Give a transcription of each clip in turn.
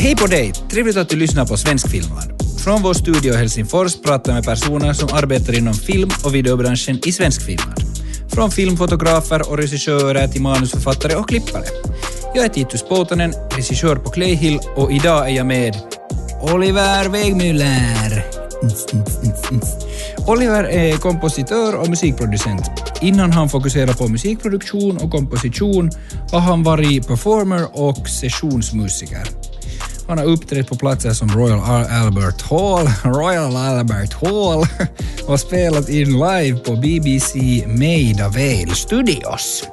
Hej på dig! Trevligt att du lyssnar på Svensk Filmland. Från vår studio i Helsingfors pratar med personer som arbetar inom film och videobranschen i svensk Filmland. Från filmfotografer och regissörer till manusförfattare och klippare. Jag är Titus Poutanen, regissör på Clayhill och idag är jag med Oliver Wegmüller. Oliver är kompositör och musikproducent. Innan han fokuserar på musikproduktion och komposition har han varit performer och sessionsmusiker. Han har uppträtt på platser som Royal Albert Hall, Royal Albert Hall och spelat in live på BBC Maida Vale Studios.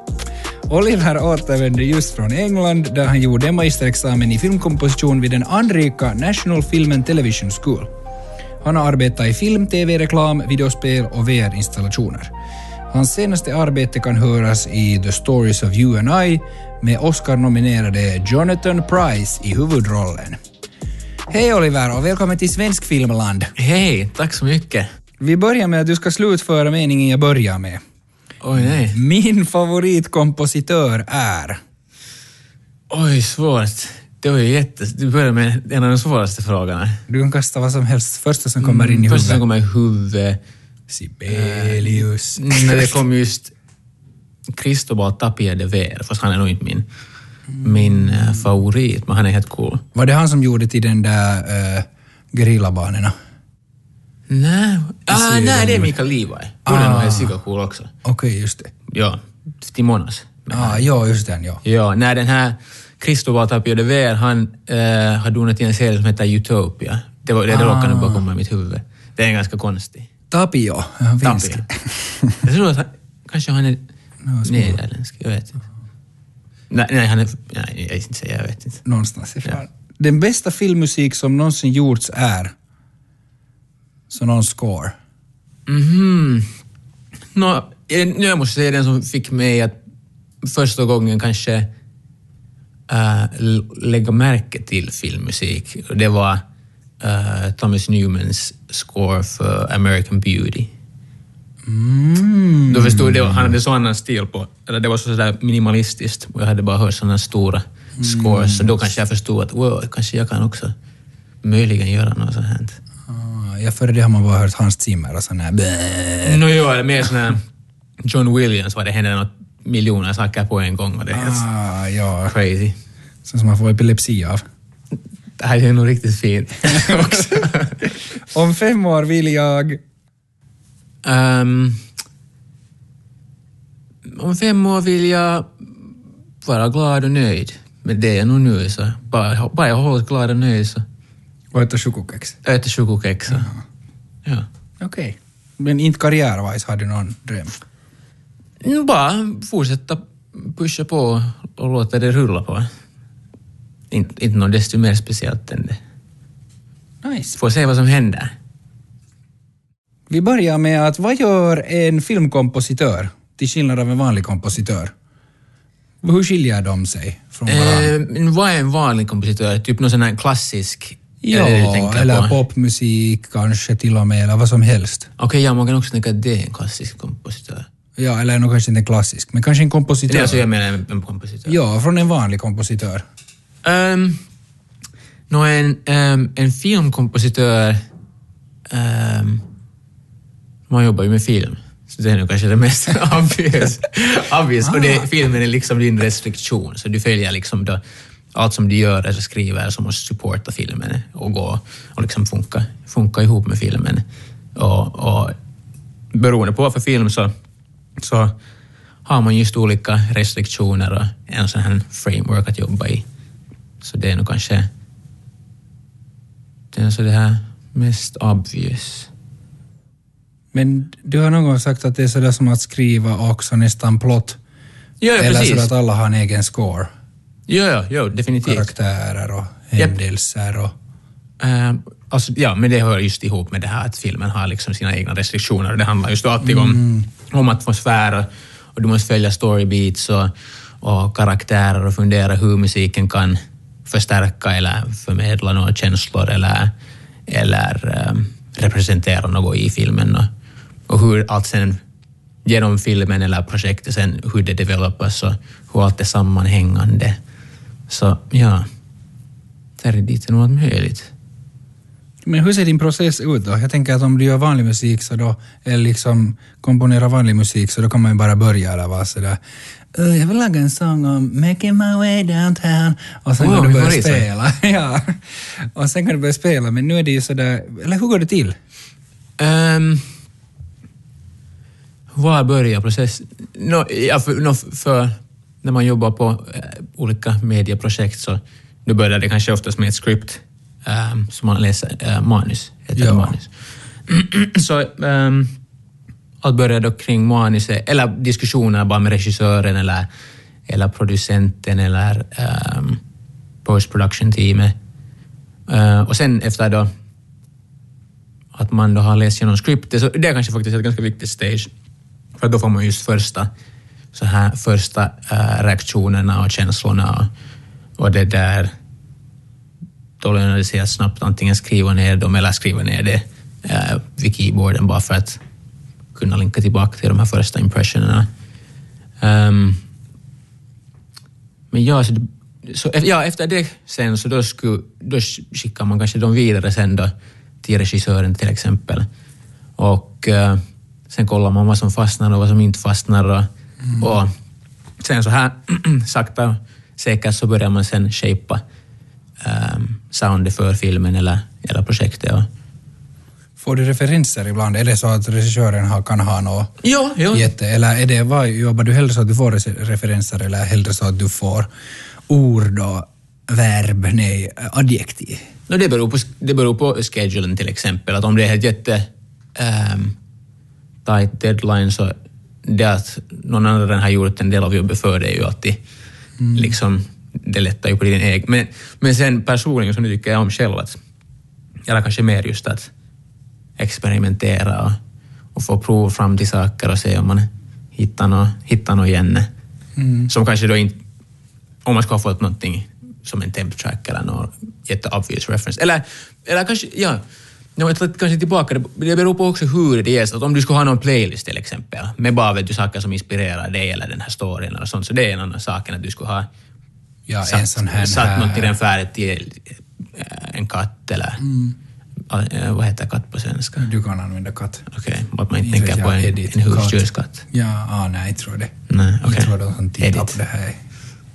Oliver återvände just från England där han gjorde magisterexamen i filmkomposition vid den anrika National Film and Television School. Han har arbetat i film, tv-reklam, videospel och VR-installationer. Hans senaste arbete kan höras i The Stories of You and I med Oscar-nominerade Jonathan Price i huvudrollen. Hej Oliver och välkommen till Svensk Filmland. Hej, tack så mycket. Vi börjar med att du ska slutföra meningen jag börjar med. Oj, nej. Min favoritkompositör är... Oj, svårt. Det var ju jätte... Du började med en av de svåraste frågorna. Du kan kasta vad som helst, första som kommer in i Första som huvudet. kommer i huvudet. Sibelius. När det kom just Cristobal Tapia de Ver, fast han är nog inte min, min eh, favorit, men han är helt cool. Var det han som gjorde till den där uh, gerillabanorna? Nej, ah, nej det är Mikael Levi. Hon är nog Ah. helt cool också. Okej, just det. Ja, Timonas. Ah, ja, just den, ja. Ja, när den här Cristobal Tapia de Ver, han eh, har donat till en serie som heter Utopia. Det, var, det, det råkar nu bara komma i mitt huvud. Det är ganska konstig. Tapio, Tapia. det. Jag tror att han, kanske han är nederländsk, jag vet inte. Nej, nej, han är... Nej, jag inte säga, jag vet inte. Någonstans ifrån. Den bästa filmmusik som någonsin gjorts är... Så någon score. Mhm. Nå, jag, nu jag måste säga den som fick mig att första gången kanske äh, lägga märke till filmmusik. Det var äh, Thomas Newmans score för American Beauty. Mm. Då förstod jag, han hade så annan stil på, eller det var så sådär minimalistiskt och jag hade bara hört sådana stora scores, så då kanske jag förstod att wow, kanske jag kan också möjligen göra något sånt här. Ah, ja, före det har man bara hört Hans Zimmer och sån här... Nå jo, eller mer sån här John Williams, var det händer något miljoner saker på en gång och det är helt Ah, ja. crazy. Sånt som man får epilepsi av. Det här är nog riktigt fint också. Om fem år vill jag... Ehm, om fem år vill jag vara glad och nöjd med det jag nog nu. Så bara, bara jag håller glad och nöjd så Och äta chokokex. äter chokokex. så- Ja. Okej. Men inte karriärwise har du någon dröm? Mm, Bara fortsätta pusha på och låta det rulla på. Inte, inte något desto mer speciellt än det. Nice. Får se vad som händer. Vi börjar med att vad gör en filmkompositör till skillnad av en vanlig kompositör? Hur skiljer de sig från varandra? Eh, men vad är en vanlig kompositör? Typ någon sån här klassisk? ja, det eller på? popmusik kanske till och med, eller vad som helst. Okej, ja, man kan också tänka att det är en klassisk kompositör. Ja, eller nog kanske inte en klassisk, men kanske en Det kompositör. är alltså jag menar en, en kompositör. Ja, från en vanlig kompositör. Um, nå, en, ehm, en filmkompositör... Um, man jobbar ju med film, så det är nog kanske det mest obvious. obvious. Och det, filmen är liksom din restriktion, så du följer liksom då, allt som du gör eller skriver som måste supporta filmen och gå och liksom funka, funka ihop med filmen. Och, och beroende på vad för film så, så har man just olika restriktioner och en sån här framework att jobba i. Så det är nog kanske det är så det här mest obvious. Men du har någon gång sagt att det är sådär som att skriva också nästan plott. Ja, ja eller precis. så att alla har en egen score. Ja, ja, ja, definitivt. Karaktärer och händelser och... Uh, alltså, ja, men det hör just ihop med det här att filmen har liksom sina egna restriktioner. och Det handlar just alltid om, om atmosfär och, och du måste följa storybeats och, och karaktärer och fundera hur musiken kan förstärka eller förmedla några känslor eller, eller ehm, representera något i filmen. Och, och hur allt sen genom filmen eller projektet sen, hur det developas och hur allt är sammanhängande. Så ja, hittar dit nog allt möjligt. Men hur ser din process ut då? Jag tänker att om du gör vanlig musik så då, eller liksom komponerar vanlig musik så då kan man ju bara börja eller vara sådär "Uh, jag vill laga en sång om making my way downtown och sen Wow, kan du börja spela. ja. Och sen kan du börja spela men nu är det ju sådär, eller hur går det till? Um, var börjar processen? No, ja, för, no, för när man jobbar på eh, olika medieprojekt så då börjar det kanske oftast med ett script um, som man läser, eh, manus, heter Ja. manus. så um, allt börjar då kring manuset, eller diskussioner bara med regissören eller, eller producenten eller um, post production teamet. Uh, och sen efter då att man då har läst igenom scriptet, så det är kanske faktiskt ett ganska viktigt stage. För då får man just första, så här, första äh, reaktionerna och känslorna och, och det där. Då lönar det sig att snabbt antingen skriva ner dem eller skriva ner det äh, vid keyboarden bara för att kunna linka tillbaka till de här första impressionerna. Um, men ja, så, så, ja, efter det sen så då, skulle, då skickar man kanske dem vidare sen då till regissören till exempel. Och eh, sen kollar man vad som fastnar och vad som inte fastnar. Och, och sen så här sakta säkert så börjar man sen shapea um, soundet för filmen eller, eller projektet. Och, Får du referenser ibland? Är det så att regissören kan ha något ja, ja. jätte... Eller är det, vad, jobbar du hellre så att du får referenser eller hellre så att du får ord och verb, nej, adjektiv? No, det, beror på, det beror på schedulen till exempel. Att om det är ett jätte um, tight deadline så det att någon annan har gjort en del av jobbet för dig är ju alltid liksom, det lättar ju på din egen. Men, men sen personligen så tycker jag om själv att, eller kanske mer just att experimentera och, och få prova fram till saker och se om man hittar något, hittar något igen. Som kanske då inte, om man ska ha fått någonting som en temp track eller någon jätteobvious reference. Eller, eller kanske, ja, No, jag tar kanske tillbaka det. Det beror på också hur det är. Så att om du skulle ha någon playlist till exempel, med bara vet du, saker som inspirerar dig eller den här storyn eller sånt, så det är en annan sak än att du skulle ha Ja, en sån här... satt något i den färdigt till en katt eller eh, vad heter katt på svenska? Du kan använda katt. Okej, att man inte tänker på en, en husdjurskatt. Ja, ah, nej, jag tror det. Nej, okej. Jag tror de som tittar på det här.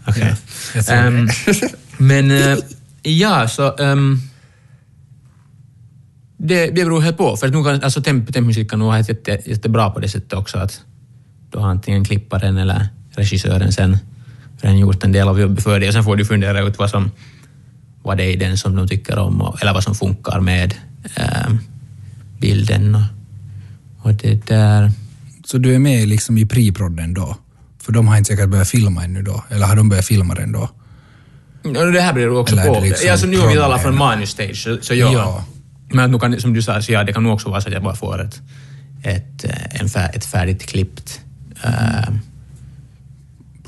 Okej. Ja, tror Ehm, det. men eh, ja, så ehm, det, det beror helt på. För att nu kan, alltså temp, tempmusik kan nog vara jätte, jättebra på det sättet också att då har antingen klipparen eller regissören sen redan gjort en del av jobbet för dig och sen får du fundera ut vad som vad det är i den som de tycker om och, eller vad som funkar med ehm, bilden och, och det där. Så du är med liksom i pre-prodden då? För de har inte säkert börjat filma ännu då? Eller har de börjat filma den då? Ja, det här beror också Eller på. liksom ja, så nu har vi talat från promo- manus-stage, så, så ja. Ja. Men nu kan, som du sa, så ja, det kan nog också vara så att jag bara får ett, ett, en fär, ett färdigt klippt eh,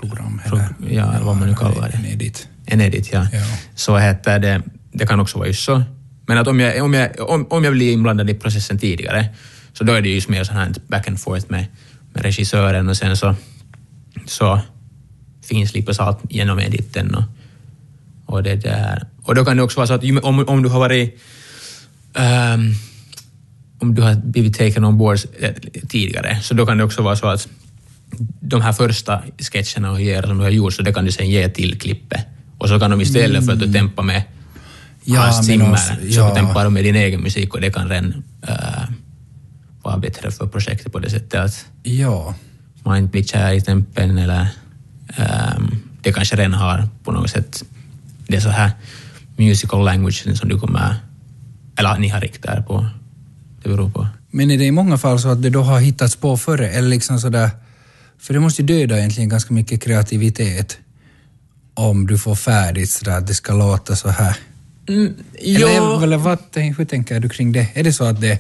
Program Pro- eller? ja, eller vad man nu kallar det. En edit. en edit, ja. Ja. Så heter det, det kan också vara just så. Men att om jag, om, jag, om, om jag blir inblandad i processen tidigare, så då är det just mer så här back and forth med, med regissören och sen så, så finslipas allt genom editen och, och det där. Och då kan det också vara så att om, om du har varit ehm, om du har blivit taken on board eh, tidigare, så då kan det också vara så att de här första sketcherna och grejer som du har gjort, så det kan du sen ge till klippet. Och så kan de istället för att du tempar med Ja, Hans Zimmer, också- så ja. tempar de med din egen musik och det kan redan äh, vara bättre för projektet på det sättet att Ja. man inte blir kär i tempen eller ehm, det kanske redan har på något sätt det är så här musical language som du kommer, eller ni har riktat er på. Det beror på. Men är det i många fall så att det då har hittats på före? Eller liksom sådär... För det måste ju döda egentligen ganska mycket kreativitet om du får färdigt sådär att det ska låta så här. Mm, Eller, eller vad, hur tänker du kring det? Är det så att det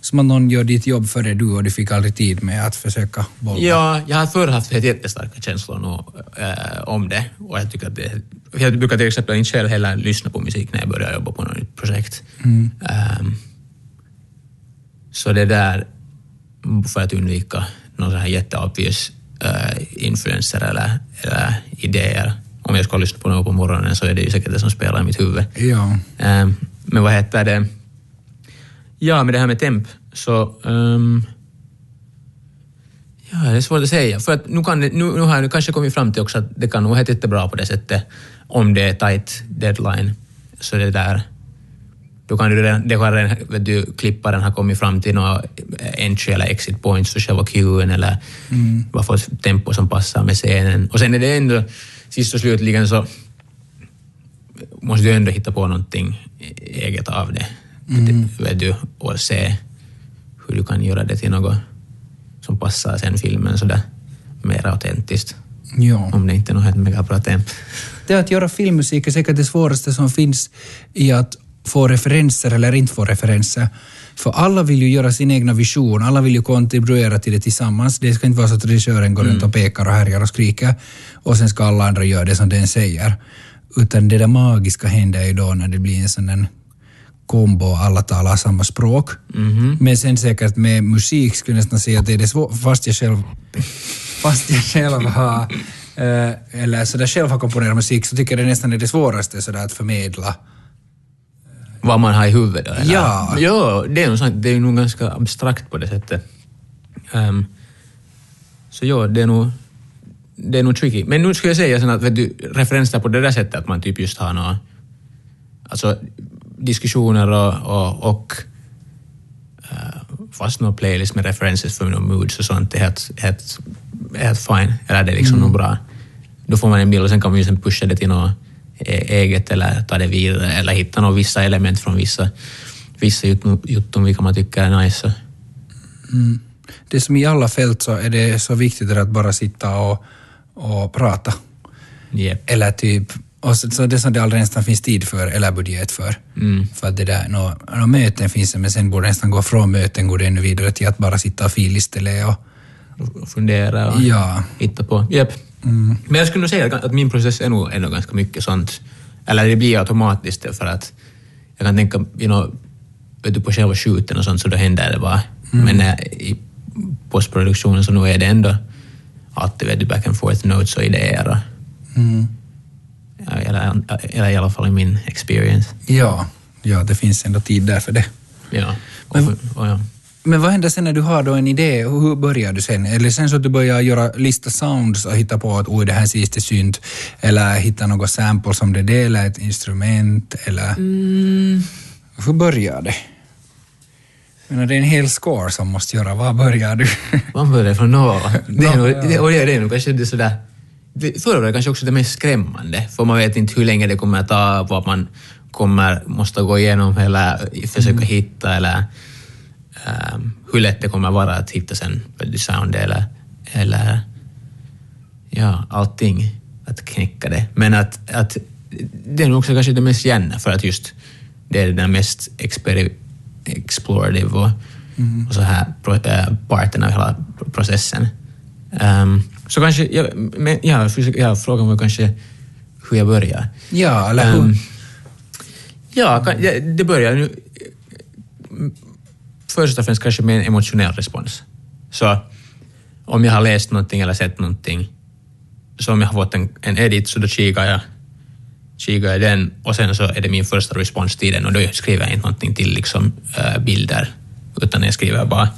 som att någon gör ditt jobb före du och du fick aldrig tid med att försöka bolma? Ja, jag har förr haft helt jättestarka känslor nog, eh, om det. Och jag, tycker att det, jag brukar till exempel inte själv heller lyssna på musik när jag börjar jobba på något nytt projekt. Ehm, så det där, för att undvika någon sån här jätteobvious uh, influenser eller, eller idéer om jag ska lyssna på något på morgonen så är det ju säkert det som spelar i mitt huvud. Ja. Ehm, men vad heter det? Ja, med det här med temp så... ehm, ja, det är svårt att säga. För att nu, kan nu, nu har jag kanske kommit fram till också att det kan nog vara jättebra på det sättet om det är tight deadline. Så det där... Då kan du redan, det kan redan, vet du, klipparen ha kommit fram till några entry eller exit points för själva queuen eller vad för tempo som passar med scenen. Och sen är det ändå, sist och slutligen så måste du ändå hitta på någonting eget av det. Vet du, och se hur du kan göra det till något som passar sen filmen sådär mer autentiskt. ja. Om det inte är något helt megabra temp. Det att göra filmmusik är säkert det svåraste som finns i att få referenser eller inte få referenser. För alla vill ju göra sin egna vision, alla vill ju kontribuera till det tillsammans. Det ska inte vara så att regissören går runt och pekar och härjar och skriker och sen ska alla andra göra det som den säger. Utan det där magiska händer ju då när det blir en sån kombo, alla talar samma språk. Men sen säkert med musik skulle jag nästan säga att det är det svårt, fast jag själv, fast jag själv har, eh, eller sådär själv har komponerat musik så tycker jag det nästan är det svåraste sådär att förmedla. Vad man har i huvudet eller? Ja. Ja, det är nog, sant. det är nog ganska abstrakt på det sättet. Ehm, så ja, det är nog, det är nog tricky. Men nu skulle jag säga sen att vet du, referenser på det där sättet att man typ just har några alltså, diskussioner och, och, och eh, fast någon playlist med referenser för några moods och sånt är helt, helt, helt fine. Eller det är liksom nog bra. Då får man en bild och sen kan man ju sen pusha det till något e- eget eller ta det vidare eller hitta några vissa element från vissa, vissa jut- jutton vilka man tycker är nice. Det som i alla fält så är det så viktigt att bara sitta och, och prata. Yep. Eller typ, och så, så det som det aldrig nästan finns tid för eller budget för. Mm. För att det där, nå nå möten finns det, men sen borde nästan gå från möten går det ännu vidare till att bara sitta och filistele och fundera och ja. hitta på. Yep. Men jag skulle nog säga att min process är nog ändå ganska mycket sånt. Eller det blir automatiskt för att jag kan tänka, you know, vet du, på själva shooten och sånt så då händer det bara. Men när, i postproduktionen så nu är det ändå alltid vet du, back and forth notes och idéer. Och, Mm. Ja, eller, eller i alla fall i min experience. Ja, ja, det finns ändå tid där för det. Ja. Men- och, ja. Men vad händer sen när du har då en idé? Hur börjar du sen? Eller sen så att du börjar göra lista sounds och hitta på att oj, det här är sista synt. Eller hitta något sample som det delar ett instrument. Eller hur börjar det? Menar, det är en hel score som måste göra. Var börjar du? Man börjar från noll. Det är, nog, ja. det, är nog kanske det sådär... Det förra var det kanske också det mest skrämmande, för man vet inte hur länge det kommer att ta, vad man kommer, måste gå igenom eller försöka Mm. hitta eller ehm, hur lätt det kommer vara att hitta sen sound eller, eller ja, allting, att knäcka det. Men att, att det är nog också kanske det mest gärna för att just det är den mest explorative och, och så här pro, äh, parten av hela processen. Ehm, så kanske, ja, men, ja, ja, frågan var kanske hur jag börjar. ja, eller hur? Ehm, ja, det börjar nu först och främst kanske med en emotionell respons. Så om jag har läst någonting eller sett någonting, så om jag har fått en, en edit så då kikar jag, kikar jag den och sen så är det min första respons till den och då skriver jag inte någonting till liksom, äh, bilder, utan jag skriver bara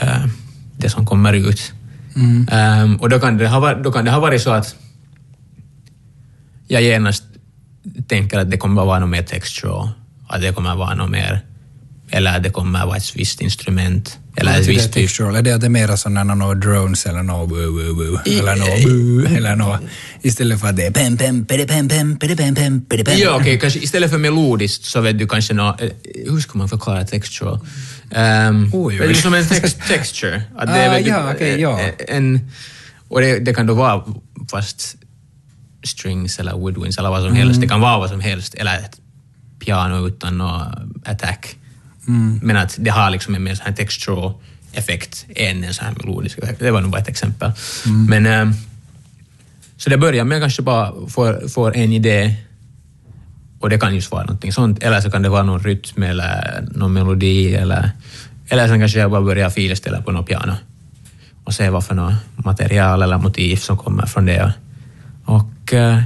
äh, det som kommer ut. Mm. Ehm, och då kan, det ha, varit- då kan det ha varit så att jag genast tänker att det kommer att vara något mer textual, att det kommer att vara något mer, eller att det kommer att vara ett visst instrument, eller betyder visst typ... textural? Är det att det är mera sådana några drones eller något eller något eller något istället för att det är pem pem pede pem pem pede pem pem pede pem. Ja, okej, kanske istället för melodiskt så vet du kanske nå, eh, hur ska man förklara textual? Um, Oj, oj. Det är som en text, texture. Att det är, Ah, vet du, ja, okej, ja. eh, En, och det, det kan då vara fast strings eller woodwinds eller vad som helst. Mm. Det kan vara vad som helst. Eller ett piano utan någon attack. Mm. Men att det har liksom en mer sån här textural effekt än en sån här melodisk effekt. Det var nog bara ett exempel. Mm. Men, ehm, så det börjar med att kanske bara få, få en idé och det kan just vara någonting sånt. Eller så kan det vara någon rytm eller någon melodi eller, eller sen kanske jag bara börjar filställa på något piano och se vad för något material eller motiv som kommer från det. Och eh,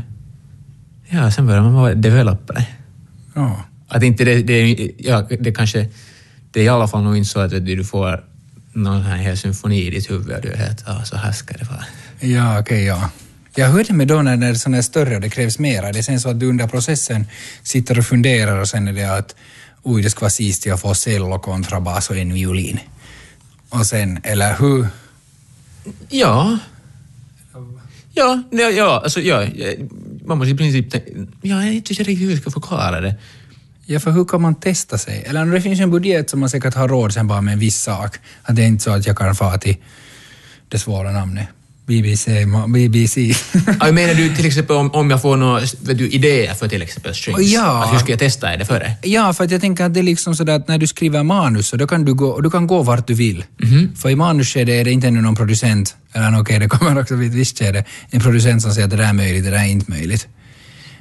Ja, sen börjar man vara developer. Ja. Att inte det, det, ja, det kanske... Det är i alla fall nog inte så att vet du, får någon här hel symfoni i ditt huvud och du helt, ja, så här ska det vara. Ja, okej, ja. Jag hörde med då när det är sådana större och det krävs mera. Det är sen så att du under processen sitter och funderar och sen är det att oj, det ska vara sist jag får cello, kontrabas och en violin. Och sen, eller hur? Ja. Ja, ja, ja, alltså, ja, man måste i princip tänka... Ja, jag vet inte riktigt hur jag ska förklara det. Ja, för hur kan man testa sig? Eller det finns ju en budget som man säkert har råd sen bara med en viss sak. Att det är inte så att jag kan få till det svåra namnet. BBC. BBC. Ja, menar du till exempel om, om jag får några du, idéer för till exempel strings? Ja. Att hur ska jag testa det före? Ja, för att jag tänker att det är liksom sådär att när du skriver manus så då kan du gå, du kan gå vart du vill. För i manusskedet är det inte ännu någon producent, eller okej, det kommer också vid ett visst skede, en producent som säger att det där är möjligt, det där är inte möjligt.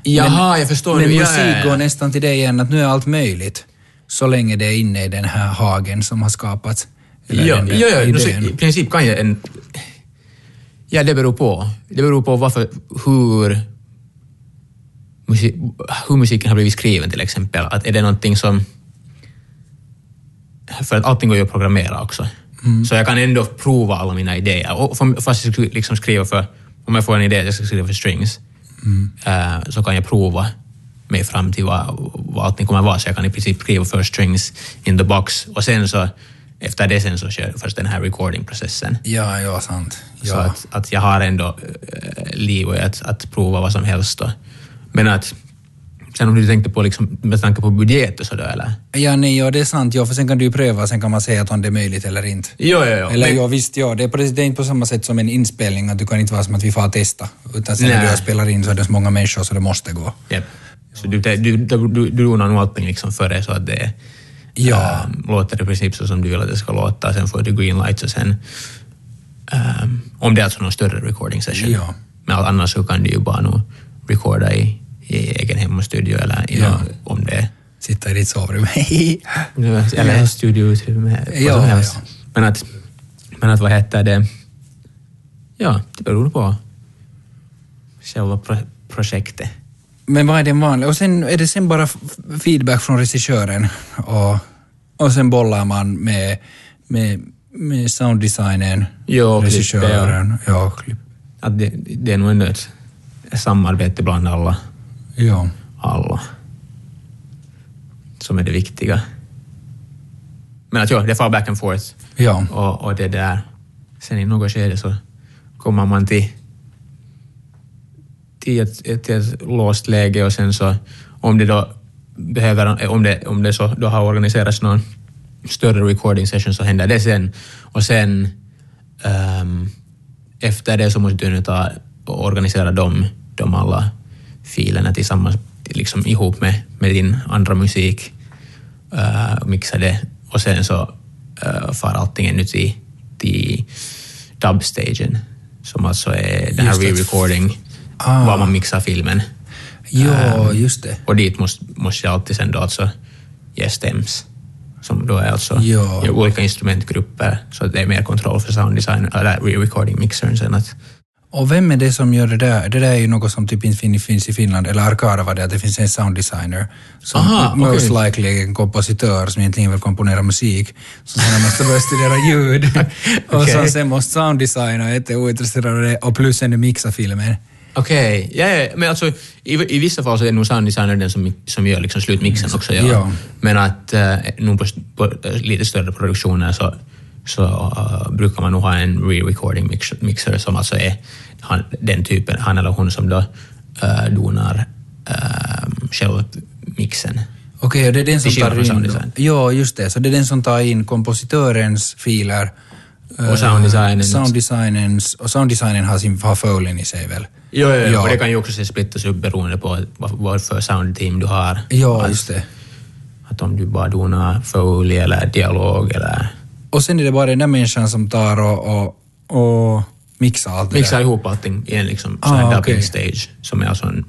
Jaha, jag förstår Men musik ja. går nästan till det igen, att nu är allt möjligt. Så länge det är inne i den här hagen som har skapats. Ja, den ja, ja. No. I princip kan jag en... Ja, det beror på. Det beror på varför, hur, musik, hur musiken har blivit skriven till exempel. Att är det någonting som... För att allting går ju att programmera också. Så jag kan ändå prova alla mina idéer. Och fast jag skulle liksom skriva för... Om jag får en idé att jag ska skriva för strings, eh, så kan jag prova mig fram till vad, vad allting kommer att vara. Så jag kan i princip skriva för strings in the box och sen så efter det sen så kör först den här recording-processen. Ja, ja, sant. Så Ja. att, att jag har ändå äh, liv i att, att prova vad som helst. Då. Men att, sen om du tänkte på liksom, med tanke på budget och sådär eller? Ja, nej, ja, det är sant. Ja, för sen kan du ju pröva, sen kan man säga att om det är möjligt eller inte. Jo, jo, jo. Eller Men- ja, visst, ja. Det är, precis, det är inte på samma sätt som en inspelning, att du kan inte vara som att vi får testa. Utan sen när Nej. du har spelat in så är det så många människor så det måste gå. Japp. Så du, du, du, du, du donar nog allting liksom före så att det Ja. ähm, låter i princip så som du vill att det ska låta. Sen får du green lights och sen... ähm, om det är alltså någon större recording session. Ja. Men annars så kan du ju bara nog recorda i, i egen hemmastudio eller i Ja. om det Sitta i ditt sovrum. Eller ja. studioutrymme, Ja, som helst. ja. Men, att, men att vad heter det... Ja, det beror på själva pro, projektet. Men vad är det vanliga? Och sen är det sen bara feedback från regissören och, och sen bollar man med, med, med sounddesignen, Jo, regissören. Ja, klipp. Att det, det är nog ändå ett samarbete bland alla, Ja. alla som är det viktiga. Men att ja, det far back and forth. Ja. Och, och det där. Sen i något skede så kommer man till, till ett, ett, ett låst läge och sen så om det då behöver, om det, om det så då har organiserats någon större recording session så händer det sen. Och sen ehm, efter det så måste du nu ta och organisera de, de alla filerna tillsammans, liksom ihop med, med din andra musik, uh, och mixa det och sen så uh, far allting ännu till, till dubstagen som alltså är den här re-recording, Ah. var man mixar filmen. Ja, just det. Och dit måste, måste jag alltid sen då alltså ge stems, som då är alltså i olika instrumentgrupper, så det är mer kontroll för sounddesign, eller re-recording mixern sen att Och vem är det som gör det där? Det där är ju något som typ inte fin- finns i Finland, eller Arkada var det, att det finns en sounddesigner som Aha, most okej. likely är en kompositör som egentligen vill komponera musik, som sen måste börja studera ljud. och Okej. som sen måste sounddesigna och är jätteointresserad av det, och plus ännu mixa filmen. Okej, ja, ja, men alltså i, i vissa fall så är nog sounddesigner den som, som gör liksom slutmixen också. Ja. Ja. Men att uh, nog på, på eh, lite större produktioner så, så eh, brukar man nog ha en re-recording mix, mixer som alltså är han, den typen, han eller hon som då uh, donar uh, själva mixen. Okej, och det är den som tar in... Ja, just det. Så det är den som tar in kompositörens filer. Och eh, sounddesignens. Och sounddesignen har, sin, har folien i sig väl? Jo, jo, jo. Ja. och det kan ju också se splittas upp beroende på vad, vad för soundteam du har. Ja, just det. Att om du bara donar foley eller dialog eller Och sen är det bara den där människan som tar och, och, och mixar allt det mixar där. ihop allting i en liksom, Ah, sån här dubbing okej. stage som är alltså en,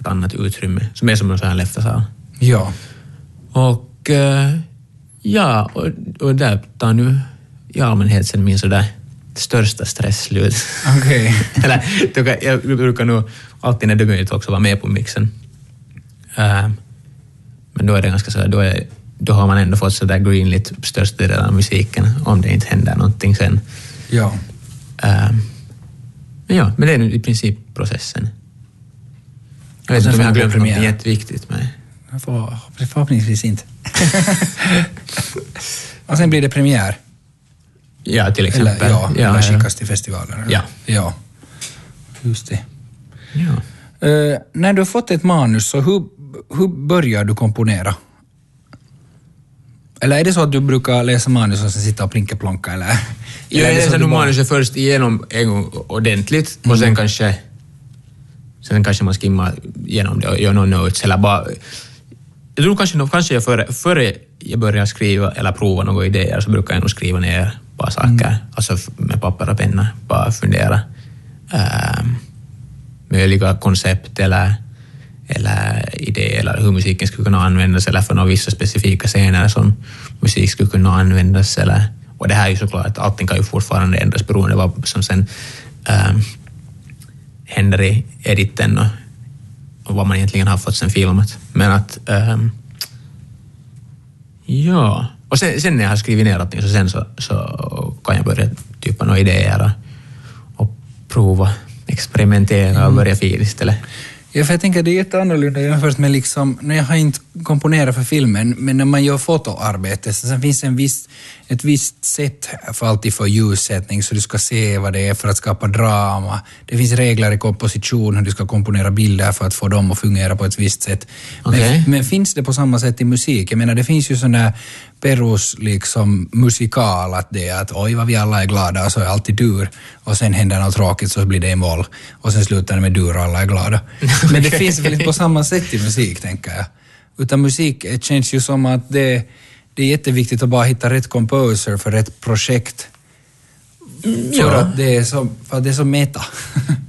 ett annat utrymme, som är som en sån här läftasal. Ja. Och eh, ja, och, och där tar nu i allmänhet sen min sådär största stress slut. Okej. Kan- jag brukar nog alltid när det är möjligt också vara med på mixen. Eh, men då är det ganska så här, då, är, då har man ändå fått så där greenlit största delen av musiken om det inte händer någonting sen. Ja. Eh, men ja, men det är i princip processen. Jag vet inte om jag har glömt något jätteviktigt. Men... Får, förhoppningsvis inte. och sen blir det premiär. Ja, till exempel. Eller, ja, ja, eller skickas till festivalen. eller? Ja. ja. Just det. ja. Eh, när du har fått ett manus, så hur, hur börjar du komponera? Eller är det så att du brukar läsa manus och sen sitta och plinka-plonka? Eller? Jag eller så läser nog bara- manuset först igenom en gång ordentligt och sen kanske sen kanske man skimmar igenom det och gör någon notes eller bara... Jag tror kanske, kanske jag före, före jag börjar skriva eller prova några idéer så brukar jag nog skriva ner bara saker, alltså f- med papper och penna, bara fundera. Um, möjliga koncept eller, eller idéer eller hur musiken skulle kunna användas eller för några vissa specifika scener som musik skulle kunna användas. Eller, och det här är ju såklart att allting kan ju fortfarande ändras beroende på vad som sen ehm, händer i editen och, och vad man egentligen har fått sen filmat. Men att... ehm, ja. Och sen, sen när jag har skrivit ner allting så sen så, så kan jag börja typa några idéer och, och prova, experimentera och börja fila istället. Ja, för jag tänker det är jätteannorlunda jämfört med liksom, när jag har inte komponerat för filmen, men när man gör fotoarbete, så finns en viss, ett visst sätt för alltid för ljussättning, så du ska se vad det är för att skapa drama. Det finns regler i komposition, hur du ska komponera bilder för att få dem att fungera på ett visst sätt. Men, Okej. men finns det på samma sätt i musik? Jag menar, det finns ju där perus liksom musikal, att det är att oj vad vi alla är glada och så är alltid dur och sen händer något tråkigt så blir det i moll och sen slutar det med dur och alla är glada. Men det finns väl inte på samma sätt i musik, tänker jag. Utan musik eh, känns ju som att det, det är jätteviktigt att bara hitta rätt composer för rätt projekt. För, ja. att, det är så, för att det är så meta.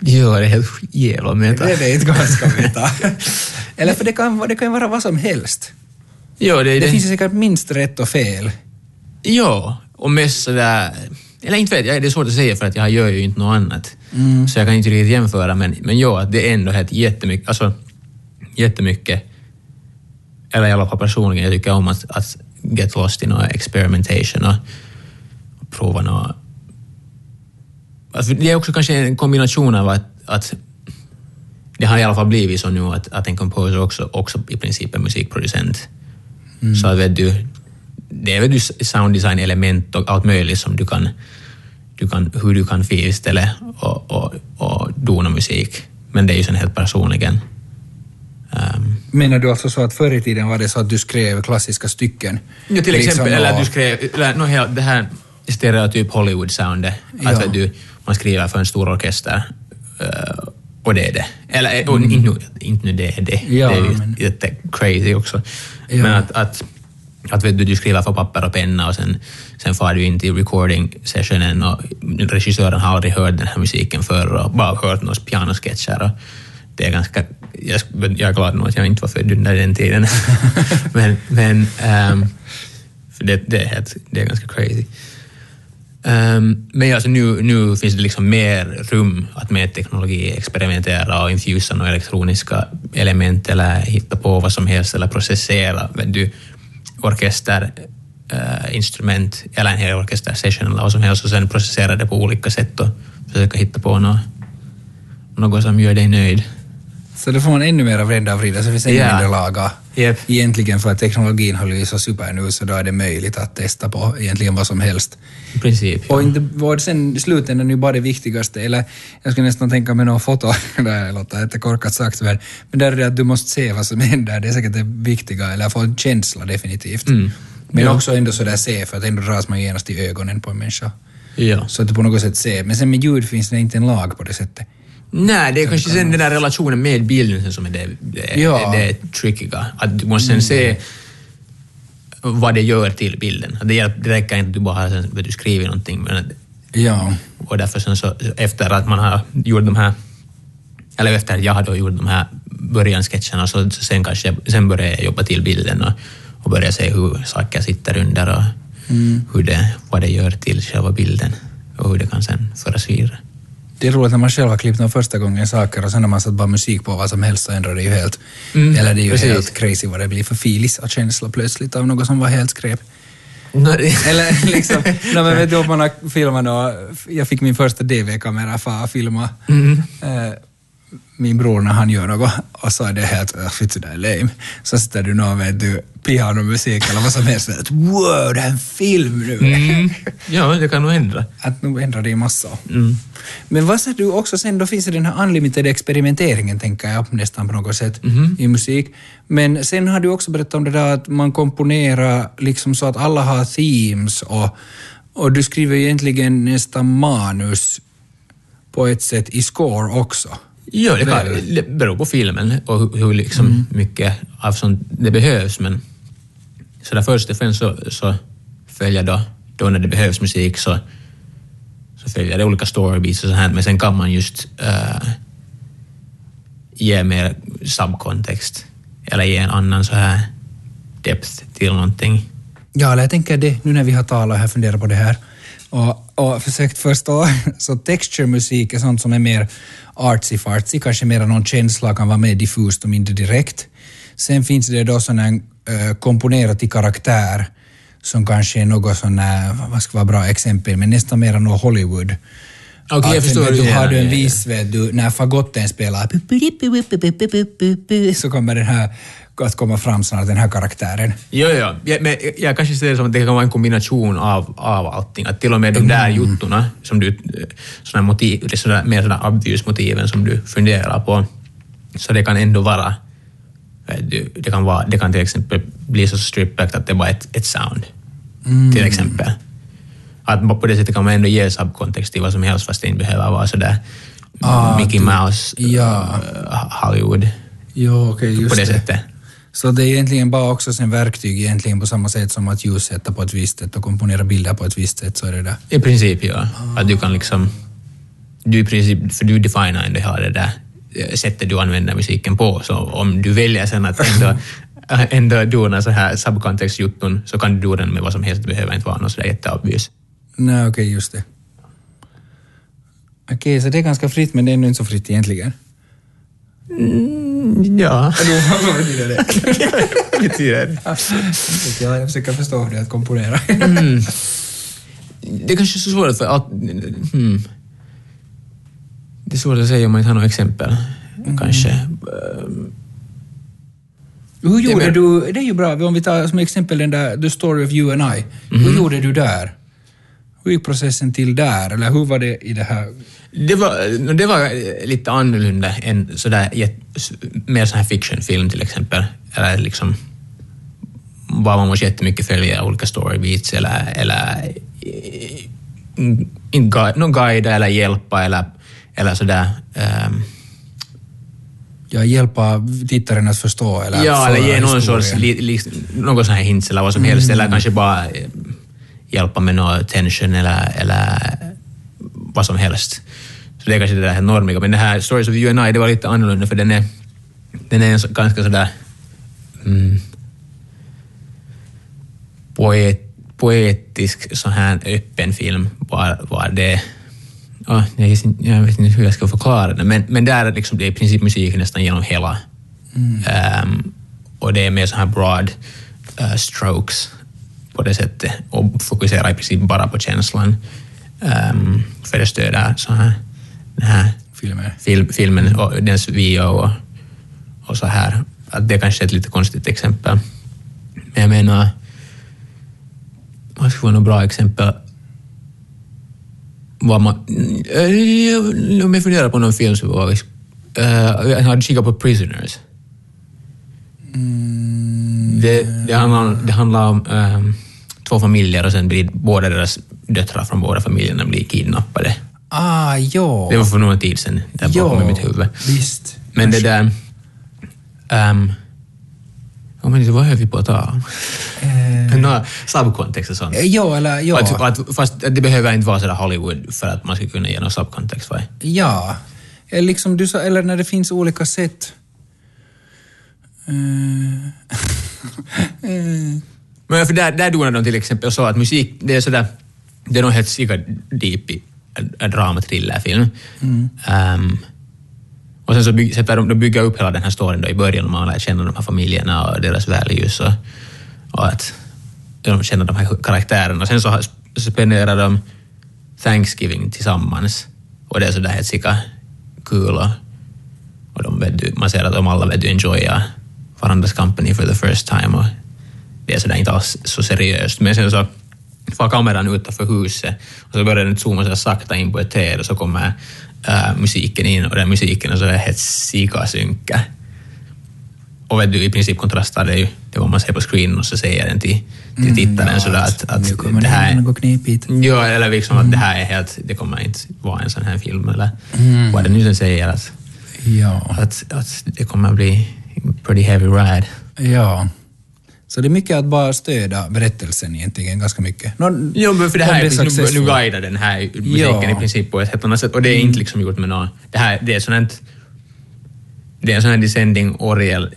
Ja, det är helt jävla meta. det är det inte ganska meta. Eller för det kan, det kan vara vad som helst. Ja, det, Det det, finns ju säkert minst rätt och fel. Ja, och mest sådär... Eller inte vet jag, det är svårt att säga för att jag gör ju inte något annat. Så jag kan inte riktigt jämföra, men, men ja, det är ändå helt jättemycket, alltså jättemycket, eller i alla fall personligen, jag tycker om att, att get lost i någon experimentation och, och prova något. Alltså, det är också kanske en kombination av att, att det har i alla fall blivit så nu att, att en composer också, också i princip är musikproducent. Så att vet du, det är väl du sounddesign-element och allt möjligt som du kan, du kan hur du kan finställa och, och, och dona musik. Men det är ju sen helt personligen. Um, Menar du alltså så att förr i tiden var det så att du skrev klassiska stycken? ja, till Liksom, exempel, eller att du skrev, eller, no, det här stereotyp Hollywood-soundet, Ja. att du, man skriver för en stor orkester eh, och det är det. Eller och inte, nu- inte nu det är det, Mm. Ja, det är ju men- jätte crazy också. Ja. Men att, att, att vet du, du skriver för papper och penna och sen, sen far du in till recording sessionen och regissören har aldrig hört den här musiken förr och bara hört några pianosketcher. Och det är ganska, jag, jag är glad nog att jag inte var född under den tiden. men men um, för det, det, är helt, det är ganska crazy. Um, men alltså nu, nu finns det liksom mer rum att med teknologi experimentera och infusa några elektroniska element eller hitta på vad som helst eller processera Men du, orkester, eh, instrument eller en vad som helst och sen processera det på olika sätt och försöka hitta på något, något som gör dig nöjd. Så då får man ännu mer vrida och vrida, så finns det ännu Ja. mindre laga. Japp. Egentligen för att teknologin har blivit så super nu, så då är det möjligt att testa på egentligen vad som helst. I princip. ja. Och inte var sen i slutändan ju bara det viktigaste, eller jag skulle nästan tänka mig någon foto, det låter jättekorkat sagt, men, men där är det att du måste se vad som händer, det är säkert det viktiga, eller få en känsla definitivt. Mm. Men Ja. också ändå sådär se, för att ändå dras man genast i ögonen på en människa. Ja. Så att du på något sätt ser. Men sen med ljud finns det inte en lag på det sättet. Nej, det är kanske sen den där relationen med bilden som är det, det, Ja. det, trickiga. Att du måste sen se vad det gör till bilden. Det, hjälp, det räcker inte att du bara har sen, vet du, skrivit någonting. Men att, Ja. och därför sen så, efter att man har gjort de här, eller efter att jag har gjort de här börjansketcherna, så, så sen kanske sen börjar jag jobba till bilden och, och börja se hur saker sitter under och hur det, vad det gör till själva bilden och hur det kan sen föras vidare. Det är roligt när man själv har klippt de första gången saker och sen när man satt bara musik på vad som helst så ändrar det ju helt. Mm, Eller det är ju precis. helt crazy vad det blir för filis och känsla plötsligt av något som var helt skräp. Eller liksom, nej, men vet du om man har filmat och jag fick min första DV-kamera för att filma eh, min bror när han gör något och så är det helt, "Äh, vet du det är lame. Så sitter du någon vet du, pianomusik eller vad som helst och wow, det är en film nu. Mm. Ja, det kan nog ändra. Att nu ändrar det ju massa. Mm. Men vad sa du också sen, då finns det den här unlimited experimenteringen tänker jag nästan på något sätt i musik. Men sen har du också berättat om det där att man komponerar liksom så att alla har themes och, och du skriver egentligen nästan manus på ett sätt i score också. Ja, det, kan, det beror på filmen och hur, hur liksom mycket av sånt det behövs. Men så där först och främst så, så följer då, då när det behövs musik så, så följer det olika storybeats och så här. Men sen kan man just äh, ge mer subkontext eller ge en annan så här depth till någonting. Ja, eller jag tänker det, nu när vi har talat här, funderat på det här och, och försökt förstå, så texture-musik är sånt som är mer artsy-fartsy, kanske mer någon känsla kan vara mer diffust och mindre direkt. Sen finns det då sån här äh, komponerat i karaktär som kanske är något sån här, vad ska vara bra exempel, men nästan mer något Hollywood. Okej, jag Att, förstår Du har du en viss, vet du, när fagotten spelar så kommer den här att komma fram snart, den här karaktären. Jo, jo. Jag, men jag- kanske ser det som att det kan vara en kombination av, av allting. Att till och med de där juttorna, som du, såna motiv, sådär, mer sådana obvious motiven som du funderar på, så det kan ändå vara, du, det kan, vara, det kan till exempel bli så strippback att det bara är ett, ett sound, till exempel. Att på det sättet kan man ändå ge subkontext till vad som helst fast det inte behöver vara sådär Ah, Mickey Mouse, ja. eh, Hollywood, Jo, just på det det. sättet. Så det är egentligen bara också sen verktyg egentligen på samma sätt som att ljussätta på ett visst sätt och komponera bilder på ett visst sätt, så är det där. I princip, ja. Att du kan liksom... Du i princip, för du definar ändå hela det där eh, sättet du använder musiken på. Så om du väljer sen att ändå, ändå dona så här subkontext-jutton så kan du do den med vad som helst. Det behöver inte vara något sådär jätteobvious. Nej, okej, just det. Okej, så det är ganska fritt, men det är ändå inte så fritt egentligen. Ja. Vad betyder det? Vad betyder det? Ja, jag försöker förstå hur det är att komponera. Det är kanske är så svårt för att... Hmm. Det är svårt att säga om man inte har några exempel. Kanske. Ehm, Hur gjorde du, det är ju bra, om vi tar som exempel den där The Story of You and I. Hur gjorde du där? Hur gick processen till där? Eller hur var det i det här? Det var, det var lite annorlunda än sådär, mer sån här fictionfilm till exempel. Eller liksom var man måste jättemycket följa olika storybeats eller, eller eh, gui- någon guida eller hjälpa eller, eller sådär. ehm, Ja, hjälpa tittaren att förstå eller ja, eller ge någon sorts, li, li, någon sån här hints eller vad som helst. Eller kanske bara eh, hjälpa med någon tension eller, eller vad som helst. Så det är kanske det där normiga. Men det här Stories of You and I, det var lite annorlunda för den är, den är ganska sådär mm, poet, poetisk sån här öppen film. Var, var det Ja, jag, vet inte- jag vet inte hur jag ska förklara det, men, men där är liksom, det är i princip musik nästan genom hela. Ehm, och det är mer så här broad eh, strokes på det sättet och fokuserar i princip bara på känslan. Um, för det stöder så här, den här Filmer. film, filmen och dens VO och, och så här. Att det kanske är ett lite konstigt exempel. Men jag menar, vad skulle vara något bra exempel? Vad man, äh, om jag funderar på någon film så var vi, äh, jag hade kikat på Prisoners. Det, det, handlar om, det handlar om ehm, två familjer och sen blir båda deras döttrar från båda familjerna blir kidnappade. Ah, jo. Det var för någon tid sedan, där bakom i mitt huvud. Visst. Men det där... Um, ja, men vad höll vi på att om? Eh, Nå, subkontext och sånt. eh, jo, eller jo. Att, att, fast det behöver inte vara sådär Hollywood för att man ska kunna ge någon subkontext. Va? Ja. Eller, liksom du sa, eller när det finns olika sätt. Eh, eh, Men för där, där donar de till exempel så att musik, det är sådär, det är nog helt sika deep i, en, en drama-thrillerfilm. Ehm, och sen så bygg, sätter de, de bygger upp hela den här storyn då i början, och man lär känna de här familjerna och deras values och, och att de känner de här karaktärerna. Sen så spenderar de Thanksgiving tillsammans och det är sådär helt sika kul och, och de vet, man ser att de alla vet du enjoyar varandras company for the first time och det är sådär inte alls så seriöst. Men sen så far kameran utanför huset och så börjar den zooma så sakta in på ett träd och så kommer äh, musiken in och den musiken är så är helt sika synka. Och vet du, i princip kontrastar det ju det vad man ser på screen och så säger den till, till tittaren sådär att, att nu kommer det det här något knepigt. Ja, eller liksom att det här är helt, det kommer inte vara en sån här film eller vad är det nu den säger att, Ja. att, att det kommer bli pretty heavy ride. ja. Så det är mycket att bara stödja berättelsen egentligen, ganska mycket. Nå, Jo, men för det här är, är precis- nu, nu guidar den här musiken Ja. i princip på ett helt annat sätt och det är inte liksom gjort med någon... Det här det är sånt Det är en sån här descending Oriel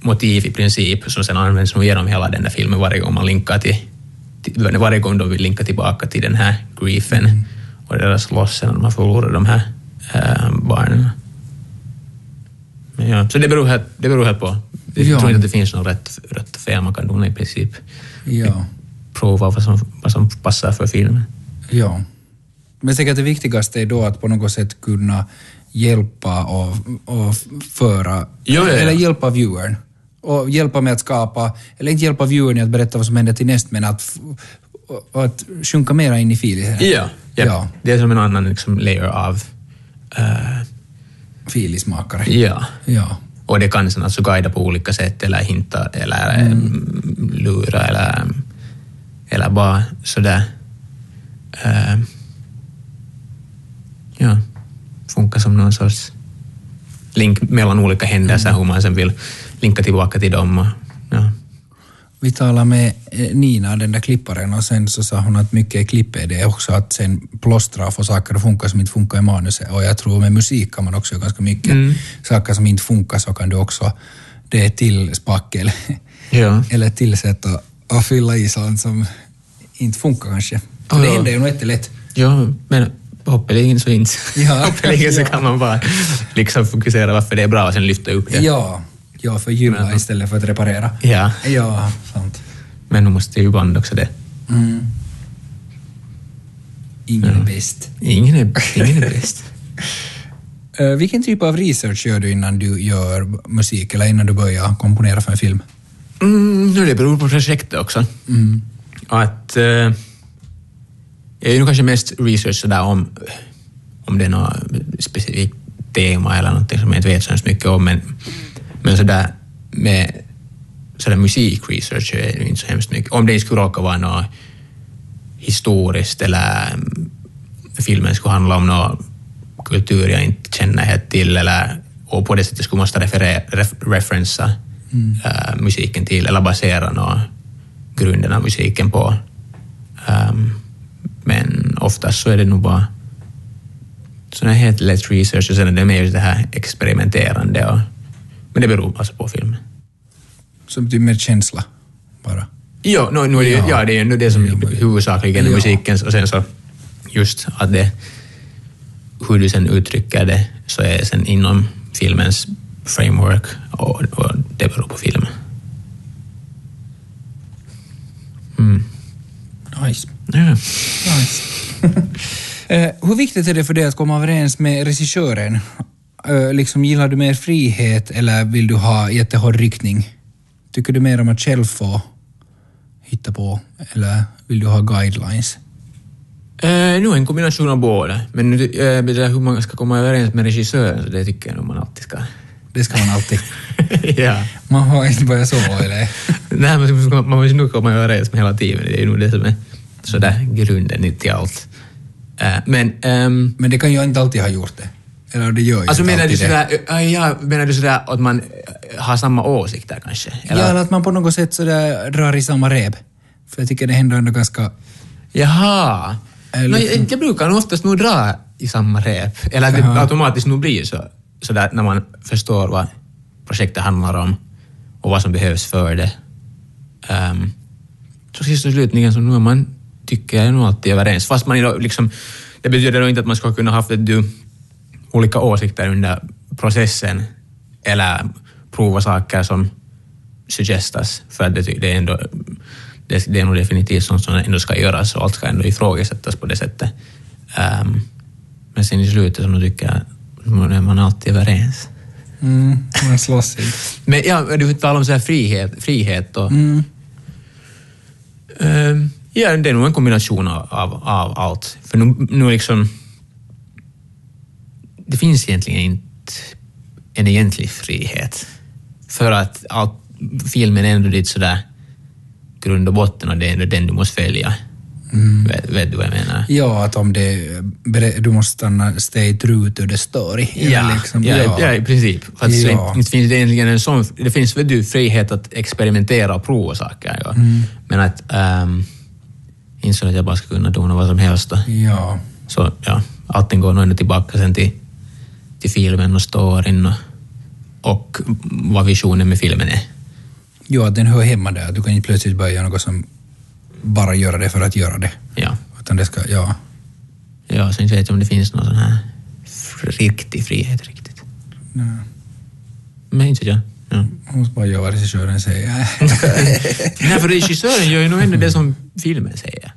motiv i princip som sen används nog genom hela den här filmen varje gång man linkar till, till varje gång de vill linka tillbaka till den här griefen och deras loss när de har förlorat de här äh, barnen. Men ja, så det beror helt, det beror helt på. Jag Ja. tror inte att det finns något rätt, rätt och fel. Man kan nog i princip Ja. prova vad som, vad som passar för filmen. Ja. Men säkert det viktigaste är då att på något sätt kunna hjälpa och, och föra, Ja, ja, eller hjälpa viewern. Och hjälpa med att skapa, eller inte hjälpa viewern att berätta vad som händer till näst, men att, att sjunka mera in i filmen. Ja, ja. Ja. Det är som en annan liksom, layer av... Uh, Filismakare. ja. Ja. Och det kan sen alltså guida på olika sätt eller hinta eller mm. lura eller, eller bara sådär... Uh, ja, funka som någon sorts link mellan olika händelser, hur man sen vill linka tillbaka till dem. Och. Vi talade med eh, Nina, den där klipparen, och sen så sa hon att mycket i klippet är också att sen plåstra och få saker att funka som inte funkar i manuset. Och jag tror med musik kan man också göra ganska mycket. Saker som inte funkar så kan du också, det är till spackel. Ja. Eller tillsätta och fylla i sånt som inte funkar kanske. Så Ja, det händer ju nog jättelätt. Ja, men hoppeligen så inte. Ja, hoppeligen så kan man bara liksom fokusera varför det är bra och sen lyfta upp det. Ja, ja förgylla istället för att reparera. Ja. Ja, sant. Men nu måste ju ibland också det. Mm. Ingen är bäst. Ingen är, ingen är bäst. Eh, vilken typ av research gör du innan du gör musik eller innan du börjar komponera för en film? Mm, nu det beror på projektet också. Att... Eh, jag är ju kanske mest research sådär om, om det är något specifikt tema eller någonting som jag inte vet så mycket om. Men, men sådär med sådär musikresearch är det ju inte så hemskt mycket. Om det skulle råka vara något historiskt eller mm, filmen skulle handla om något kultur jag inte känner helt till eller och på det sättet skulle måste referera, ref, referensa äh, musiken till eller basera något, grunden av musiken på. Ähm, men oftast så är det nog bara sån här helt lätt research och sen är det mer just det här experimenterande och, men det beror alltså på filmen. Som typ med känsla bara. Jo, nu det, Ja. ja. det är ju det som huvudsakligen är Ja. musiken och sen så just att det, hur du sen uttrycker det så är sen inom filmens framework och, och det beror på filmen. Mm. Nice. Ja. nice. Eh, hur viktigt är det för dig att komma överens med regissören? Liksom, gillar du mer frihet eller vill du ha jättehård riktning? Tycker du mer om att själv få hitta på eller vill du ha guidelines? Eh, nu en kombination av båda, men nu, eh, det där hur man ska komma överens med regissören, så det tycker jag nog man alltid ska. Det ska man alltid. ja. Man har inte börjat sova eller? Nej, men man måste nog komma överens med hela teamet, det är nog det som är sådär grunden till allt. Eh, men ehm, Men det kan ju inte alltid ha gjort det. Eller det gör ju Alltså inte menar du det. sådär, äh, ja, menar du sådär att man äh, har samma åsikter kanske? Ja, eller att man på något sätt sådär drar i samma rep. För jag tycker det händer ändå ganska... Jaha. Eller No, jag, jag brukar oftast nog dra i samma rep. Eller att det automatiskt nog blir så, sådär när man förstår vad projektet handlar om och vad som behövs för det. Um, så sist och slutligen så nu är man, tycker jag, nog alltid överens. Fast man liksom det betyder då inte att man ska kunna haft du, olika åsikter under processen eller prova saker som suggestas, för det, det är ändå det, det är nog definitivt sånt som ändå ska göras och allt ska ändå ifrågasättas på det sättet. Um, men sen i slutet så tycker jag att är man alltid överens. Mm, man slåss inte. Men ja, du talar om så här frihet, frihet och... Mm. Um, ja, det är nog en kombination av, av, av allt. För nu, nu liksom... Det finns egentligen inte en egentlig frihet. För att allt, filmen är ändå lite sådär grund och botten och det är ändå den du måste följa. Mm. Vet, vet, du vad jag menar? Ja, att om det, du måste stanna, stay true to the story. Ja, liksom, ja, ja. ja i princip. För att Ja. inte finns det egentligen en sån... Det finns väl du frihet att experimentera och prova saker. Ja. Mm. Men att... Um, inte så att jag bara ska kunna dona vad som helst. Då. Ja. Så ja, allting går nog ändå tillbaka sen till, till filmen och storyn och, och vad visionen med filmen är. ja, att den hör hemma där. Du kan inte plötsligt börja göra något som bara göra det för att göra det. Ja. Utan det ska, ja. Ja, så inte vet jag om det finns någon sån här riktig frihet riktigt. Nej. Men inte jag. Ja. Man måste bara göra vad regissören säger. Nej, för regissören gör ju nog ändå det som filmen säger.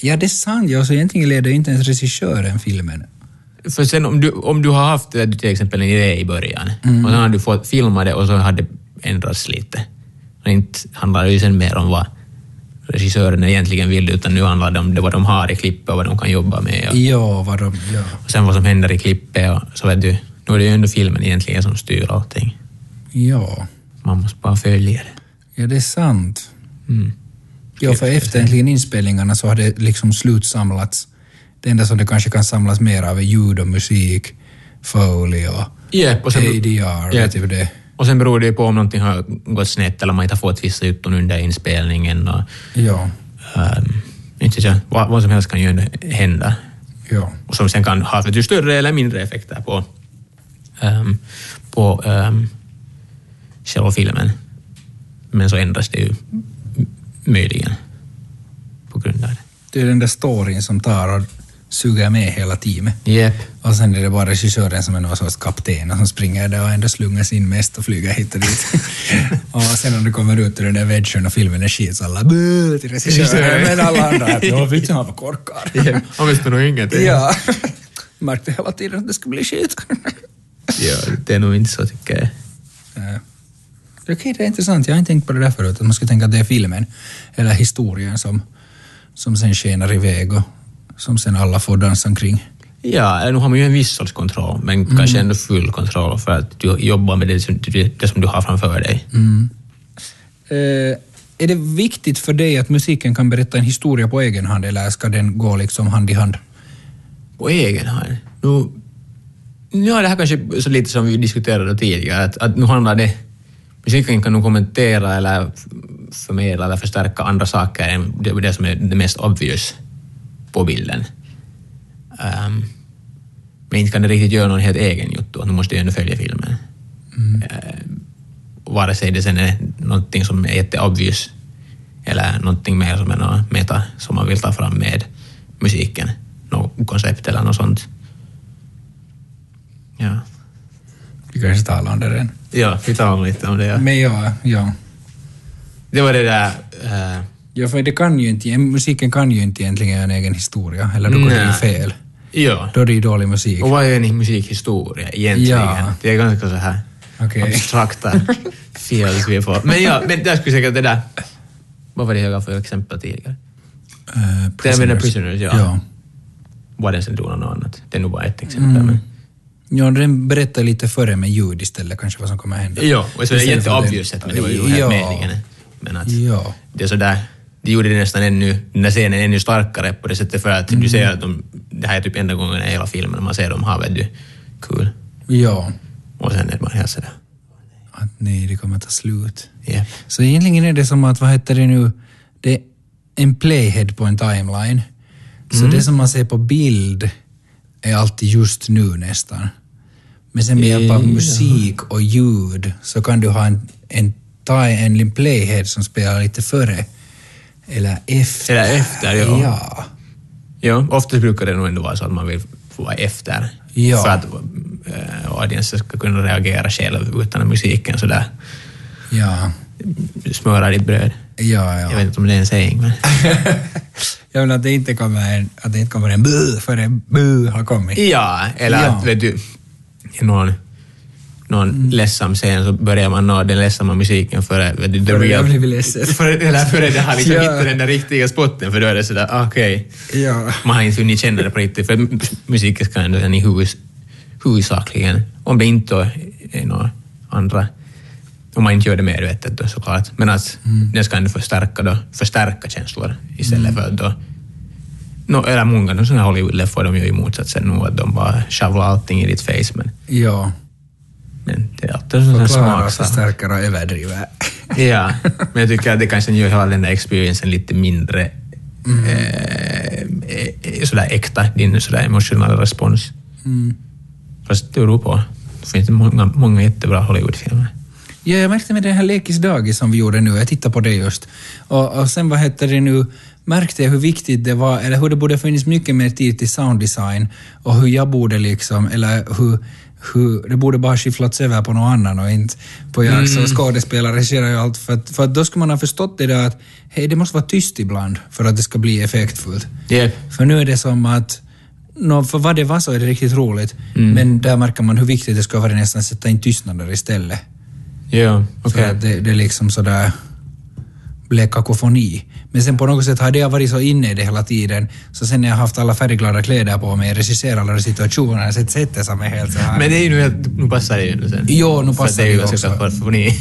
ja, det är sant. Ja, så egentligen leder inte ens regissören filmen. För sen om du, om du har haft eh, till exempel en idé i början Mm. och sen har du fått filma det och så har det ändrats lite. Och inte handlar det ju sen mer om vad regissören egentligen vill utan nu handlar det om det vad de har i klippet och vad de kan jobba med. Och, Ja, vad de... Ja. och sen vad som händer i klippet och så vet du, nu är det ju ändå filmen egentligen som styr allting. Ja. Man måste bara följa det. Ja, det är sant. Mm. Ja, för efter inspelningarna så har det liksom slutsamlats. Det enda som det kanske kan samlas mer av är ljud och musik, Foley och Yep, och sen, ADR. Vet du det? och sen beror det ju på om någonting har gått snett eller man inte har fått vissa jutton under inspelningen. Och, Ja, um, inte jag, vad, vad som helst kan ju hända. ja. och som sen kan ha större eller mindre effekter på, ehm, på um, själva filmen. Men så ändras det ju möjligen på grund av det. Det är den där storyn som tar och suger med hela teamet. Yep. Och sen är det bara regissören som är någon sorts kapten och som springer där och ändå slungar sin mest och flyger hit och dit. och sen när du kommer ut ur den där veggen och filmen är skit så alla bö till regissören. Men alla andra att ja, vet du, han var korkad. Yep. Han visste nog ingenting. ja. Märkte hela tiden att det skulle bli skit. ja. Det är nog inte så tycker jag. Ja. Okej, det är intressant. Jag har inte tänkt på det där förut. Att man ska tänka att det är filmen eller historien som, som sen skenar iväg och som sen alla får dansa omkring. Ja, eller nu har man ju en viss sorts kontroll, men kanske ändå full kontroll för att du jobbar med det som, det, som du har framför dig. Eh, är det viktigt för dig att musiken kan berätta en historia på egen hand eller ska den gå liksom hand i hand? på egen hand. Nu, ja, det här kanske så lite som vi diskuterade tidigare, att, att nu handlar det... Musiken kan nog kommentera eller förmedla eller förstärka andra saker än det, det som är det mest obvious på bilden. Um, men inte kan det riktigt göra någon helt egen jotto, nu måste jag ändå följa filmen. Mm. vare sig det sen är någonting som är jätteobvious eller någonting mer som är något meta som man vill ta fram med musiken, något koncept eller något sånt. Ja, Vi kanske talar om det redan. ja vi talar lite om det. Ja. Men ja, ja. Det var det där... eh, Ja, för det kan ju inte, musiken kan ju inte egentligen en egen historia, eller då går det ju fel. ja. Då är det ju dålig musik. Och vad är en musikhistoria egentligen? Ja. Det är ganska så här Okej. abstrakta feels vi får. Men ja, men där skulle säkert det där... Vad var det jag gav för exempel tidigare? Uh, Det är The Prisoners, ja. ja. Var den sen något annat? Det är nog bara ett exempel. Mm. Men, Ja, den berättar lite före med ljud istället kanske vad som kommer att hända. ja, och så är det jätteobvious men det var ju helt Ja. meningen. Men att Ja. det är sådär, det gjorde det nästan ännu, den där scenen ännu starkare på det sättet för att Mm. du ser att de, det här är typ enda gången i hela filmen man ser dem ha du, kul. Ja. Och sen är det bara helt sådär, Att nej, det kommer ta slut. yeah. Så egentligen är det som att, vad heter det nu, det är en playhead på en timeline. Så Mm. det som man ser på bild är alltid just nu nästan. Men sen med hjälp av musik och ljud så kan du ha en, en, en playhead som spelar lite före eller efter. Eller efter, ja. Ja. Ja, oftast brukar det nog ändå vara så att man vill få vara efter. Ja. För att äh, audiensen ska kunna reagera själv utan musiken sådär. Ja. Smöra ditt bröd. Ja, Jag ja. vet inte om det är en saying, men... Jag vill att det inte kommer en, att det inte kommer en bu för en bu har kommit. Ja, eller Ja. att vet du, någon, någon Mm. ledsam scen så börjar man nå den ledsamma musiken före the real... har blivit. Före, eller före det har liksom Ja. hittat den där riktiga spotten, för då är det sådär, ah, okej. Ja. Man har inte hunnit känna det på riktigt, för musiken ska ändå i huvud, huvudsakligen, om det inte är några andra, om man inte gör det medvetet då såklart, men att Mm. den ska ändå förstärka, då, förstärka känslor istället för att då No, eller många sådana här Hollywood-leffor de gör ju motsatsen nu, att de bara shovelar allting i ditt face, men, Ja. Är alltid sån här Förklara, smaksak. förstärka och överdriva. Ja, men jag tycker att det kanske gör hela den där experiencen lite mindre Mm. eh, eh, sådär äkta, din sådär emotionella respons. Mm. Fast det beror på. Det finns många, många jättebra Hollywoodfilmer. Ja, jag märkte med den här Lekis dagis som vi gjorde nu, jag tittade på det just. Och, och sen vad hette det nu, märkte jag hur viktigt det var, eller hur det borde funnits mycket mer tid till sounddesign och hur jag borde liksom, eller hur, hur det borde bara skifflats över på någon annan och inte på jag som skådespelare, regissör och allt. För, att, för att då skulle man ha förstått det där att hej, det måste vara tyst ibland för att det ska bli effektfullt. Yep. För nu är det som att Nå, för vad det var så är det riktigt roligt, men där märker man hur viktigt det ska vara nästan sätta in tystnader istället. Ja, okej. För att det, det är liksom sådär blev kakofoni. Men sen på något sätt hade jag varit så inne i det hela tiden, så sen när jag haft alla färgglada kläder på mig, regisserat alla situationer, så sätter sig mig helt så här. Men det är ju nu, helt- nu passar det ju nu sen. Jo, nu För passar det. är det ju ju ganska också.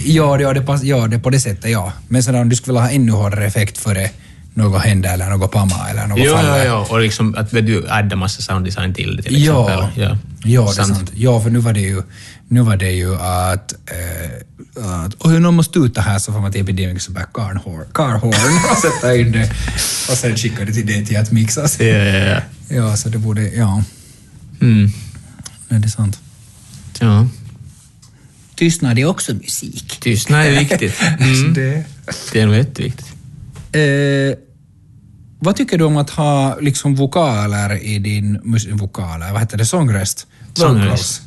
Ja, det, det, pass, ja, det på det sättet, ja. Men sen om du skulle vilja ha ännu hårdare effekt före något händer eller något pamma eller något Jo, faller. jo, jo. Och liksom att vet du adda massa sounddesign till det till Ja, exempel. ja. ja det är sant. Ja, för nu var det ju, nu var det ju att, eh, att oj, någon måste tuta här så får man till Epidemics och bara carhorn, carhorn och sätta in det och sen skicka det till det till att mixas. Ja, ja, ja. Ja, så det borde, ja, Mm. nej, det är sant. Ja. Tystnad är också musik. Tystnad är viktigt. Mm. det. Det är nog jätteviktigt. Eh, vad tycker du om att ha liksom vokaler i din mus- vokaler, vad heter det, sångröst? Sångröst.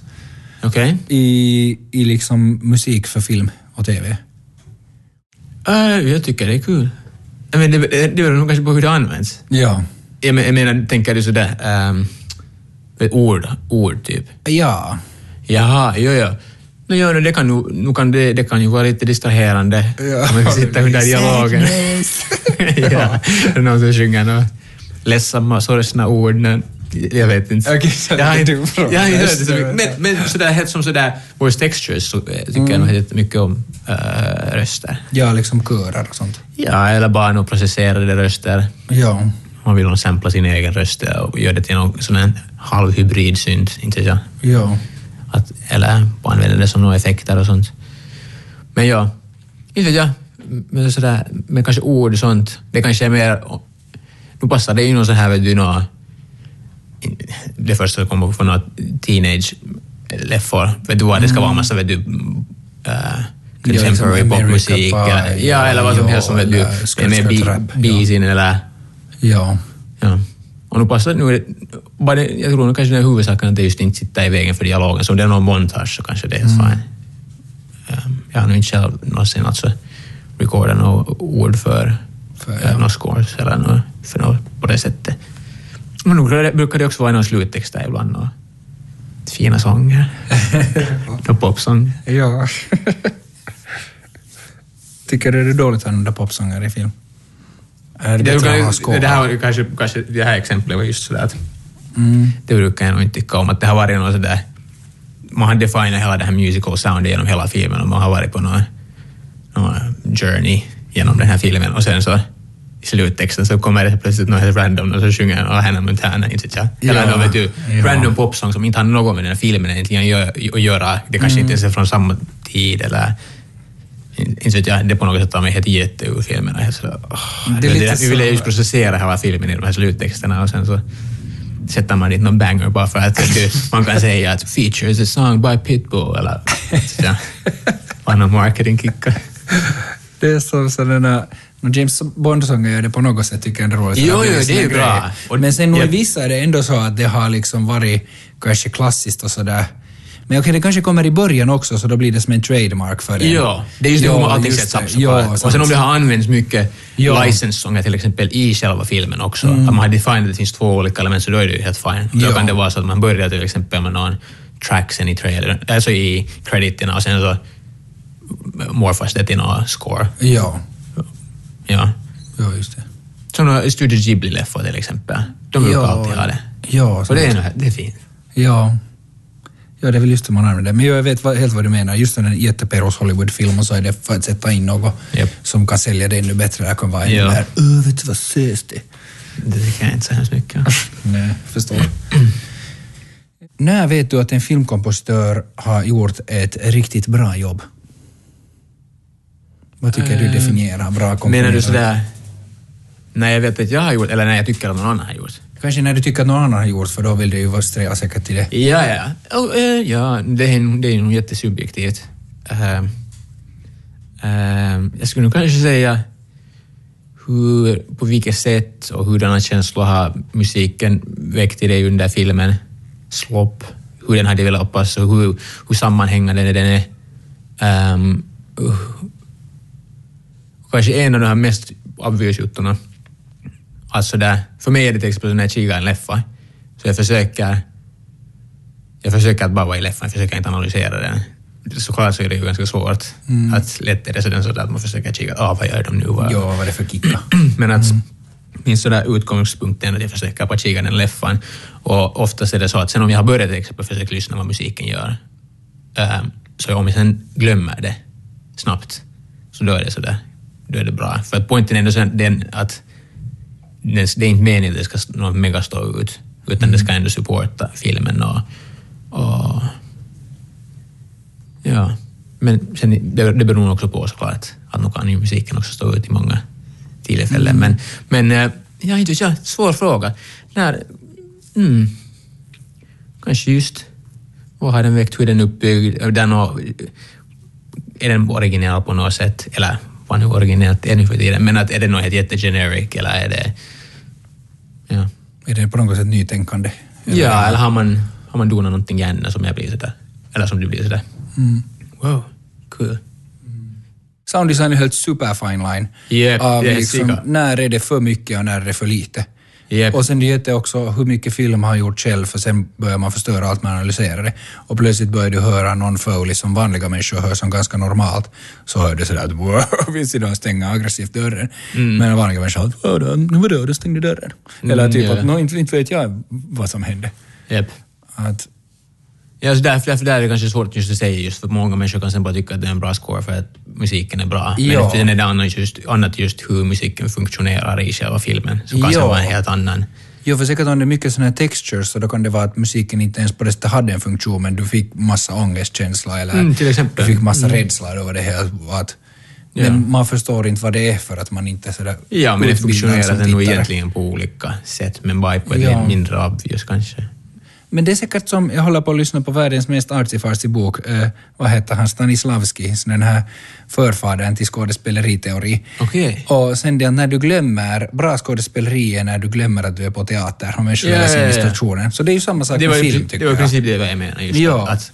Okej. I, I liksom musik för film och TV? Äh, jag tycker det är kul. Men det, det beror nog kanske på hur det används. Ja. Jag, men, jag menar, tänker du sådär, um, ord, ord typ? Ja. Jaha, jo, jo. No, no, det, kan, nu, nu kan det, det kan ju vara lite distraherande Ja. om man sitter under dialogen. ja, det är någon som sjunger några ledsamma, sorgsna ord. men Jag vet inte. Så jag har inte, du från jag har inte hört det så mycket. Men, men sådär, helt som sådär, Voice Textures så eh, tycker jag nog jättemycket om äh, röster. Ja, liksom körer och sånt. Ja, eller bara några processerade röster. Ja. Man vill nog sampla sin egen röst och göra det till någon sån här halvhybrid synt, inte jag. Ja. Att, eller använda det som några effekter och sånt. Men ja, inte vet jag. Men, sådär, men kanske ord och sånt, det kanske är mer... Nu passar det ju någon sån här, vet du, några, det första som kommer från några teenage-leffor. Vet du vad, det ska vara massa, vet du, äh, contemporary liksom popmusik. Eller, ja, eller vad som ja, helst som vet du, är med ja. bisin eller... Ja. Ja. Och nu passar nu bara jag tror kanske den huvudsaken att det just inte sitter i vägen för dialogen. Så om det är någon montage så kanske det är helt Mm. fine. Um, jag har nog inte själv någonsin alltså recordat något ord för, För, ja. några scores eller något, för något på det sättet. Men nu brukar det- brukar det också vara någon sluttext där ibland och fina sånger. och popsånger. Ja. Tycker du det är dåligt att använda popsånger i film? Är det Det, det, här, kanske, kanske, det här exemplet var just sådär att Mm. det brukar jag nog inte tycka om. Att det har varit något sådär... Man har definat hela det här musical soundet genom hela filmen och man har varit på någon, någon journey genom den här filmen och sen så i sluttexten så kommer det plötsligt något helt random och så sjunger och Hannah Montana, inte vet jag. Eller Ja, någon vet du, ja. random popsång som inte har något med den här filmen egentligen att göra. Det kanske inte ens är från samma tid eller inte vet jag, det på något sätt tar mig helt jätte ur filmen. Jag så, åh, Det är lite jag, ville just processera hela filmen i de här sluttexterna och sen så sätter man dit någon banger bara för att man kan säga att features a song by Pitbull eller så, bara någon marketingkicka. Det är som sådana James Bond-sånger gör det på något sätt, tycker jag är roligt. Jo, jo, det är ju bra. Men sen nog i vissa är det ändå så att det har liksom varit kanske klassiskt och sådär. Men okej, det kanske kommer i början också, så då blir det som en trademark för en. Ja, det är just det Ja, hur man alltid det. upp Ja. Och sant. sen om det har använts mycket Ja. license-sånger till exempel i själva filmen också, Mm. att man har defined att det finns två olika element, så då är det ju helt fine. Då Ja. kan det vara så att man börjar till exempel med någon tracksen i trailern, alltså i crediterna och sen så morfas det till någon score. Ja, Ja. ja just det. Som Studio Ghibli-leffar till exempel. De brukar Ja, alltid ha det. Ja, Och det är, det är fint. Ja. Ja, det är väl just det man använder. Men jag vet helt vad du menar. Just när en jätteperos Hollywoodfilm och så är det för att sätta in något Japp. som kan sälja det ännu bättre. Det kan vara ännu Ja. mer, öh, vet du vad sös det? Det tycker jag inte så hemskt mycket. Nej, förstår. När vet du att en filmkompositör har gjort ett riktigt bra jobb? Vad tycker du definierar bra komponerare? Menar du sådär, när jag vet att jag har gjort, eller när jag tycker att någon annan har gjort? Kanske när du tycker att någon annan har gjort, för då vill du ju vara sträva säkert till det. Ja, ja. Och, eh, ja, det är, nog- det är nog jättesubjektivt. Uh, jag skulle nog kanske säga hur, på vilket sätt och hurdana känslor har musiken väckt i dig under filmen Slop, hur den har developats och hur, hur sammanhängande den är. Um, uh, kanske en av de här mest obvious juttorna. Alltså där, för mig är det till exempel när jag kikar en leffa, så jag försöker jag försöker att bara vara i leffan, jag försöker inte analysera den. Såklart så är det ju ganska svårt. Att lätt är det sådär sådär att man försöker kika, ah, vad gör de nu? Vad? Ja, vad är det för kicka? Men att min sådär utgångspunkt är att jag försöker bara kika den leffan. Och oftast är det så att sen om jag har börjat till exempel försöka lyssna vad musiken gör, ehm, så om jag sen glömmer det snabbt, så då är det sådär, då är det bra. För att poängen är ändå sen den att det det är inte meningen att det ska något mega stå ut, utan det ska ändå supporta filmen och, och ja. Men sen, det, det beror nog också på såklart att nog kan ju musiken också stå ut i många tillfällen. Men, men eh, ja, inte vet jag, svår fråga. När, mm, kanske just vad har den väckt, hur är den uppbyggd, den, och, är den originell på något sätt, eller vad nu originellt är nu för tiden, men att är det något jättegeneric eller är det... Ja, Är det på något sätt nytänkande? ja eller har man, har man donat någonting gärna som jag blir sådär, eller som du blir sådär. Mm. Wow, cool. Sounddesign är helt superfine line. Japp, Av är liksom, när är det för mycket och när är det för lite. Japp. Och sen det är också hur mycket film har gjort själv, för sen börjar man förstöra allt man analyserar det. Och plötsligt börjar du höra någon Foley som vanliga människor hör som ganska normalt. Så hör du sådär att wow, visst idag stänga aggressivt dörren. Men vanliga människor att vadå, vadå, du stängde dörren. Eller Mm, typ ja. att "Nå, inte, inte vet jag vad som hände. Japp. Att, Ja, så därför, därför där är det kanske svårt just att säga just för många människor kan sen bara tycka att det är en bra score för att musiken är bra. Ja. Men sen är det annat just, annat just hur musiken funktionerar i själva filmen. Så kan Ja. vara en helt annan... Jo, för säkert om det är mycket sådana här textures så då kan det vara att musiken inte ens på det sättet hade en funktion men du fick massa ångestkänsla eller Mm, till exempel. du fick massa rädsla över det här. Att, Ja. Men man förstår inte vad det är för att man inte är sådär Ja, men det funktionerar som nog egentligen på olika sätt, men bara på ett Ja. mindre obvious kanske. Men det är säkert som, jag håller på att lyssna på världens mest artsy bok, eh, vad heter han, Stanislavski, så den här förfadern till skådespeleriteori. Okej. Och sen det när du glömmer, bra skådespeleri är när du glömmer att du är på teater och människor läser ja, ja. instruktionen. Så det är ju samma sak Det med var, ju, film det tycker var i jag. princip det jag menar. Just Ja. att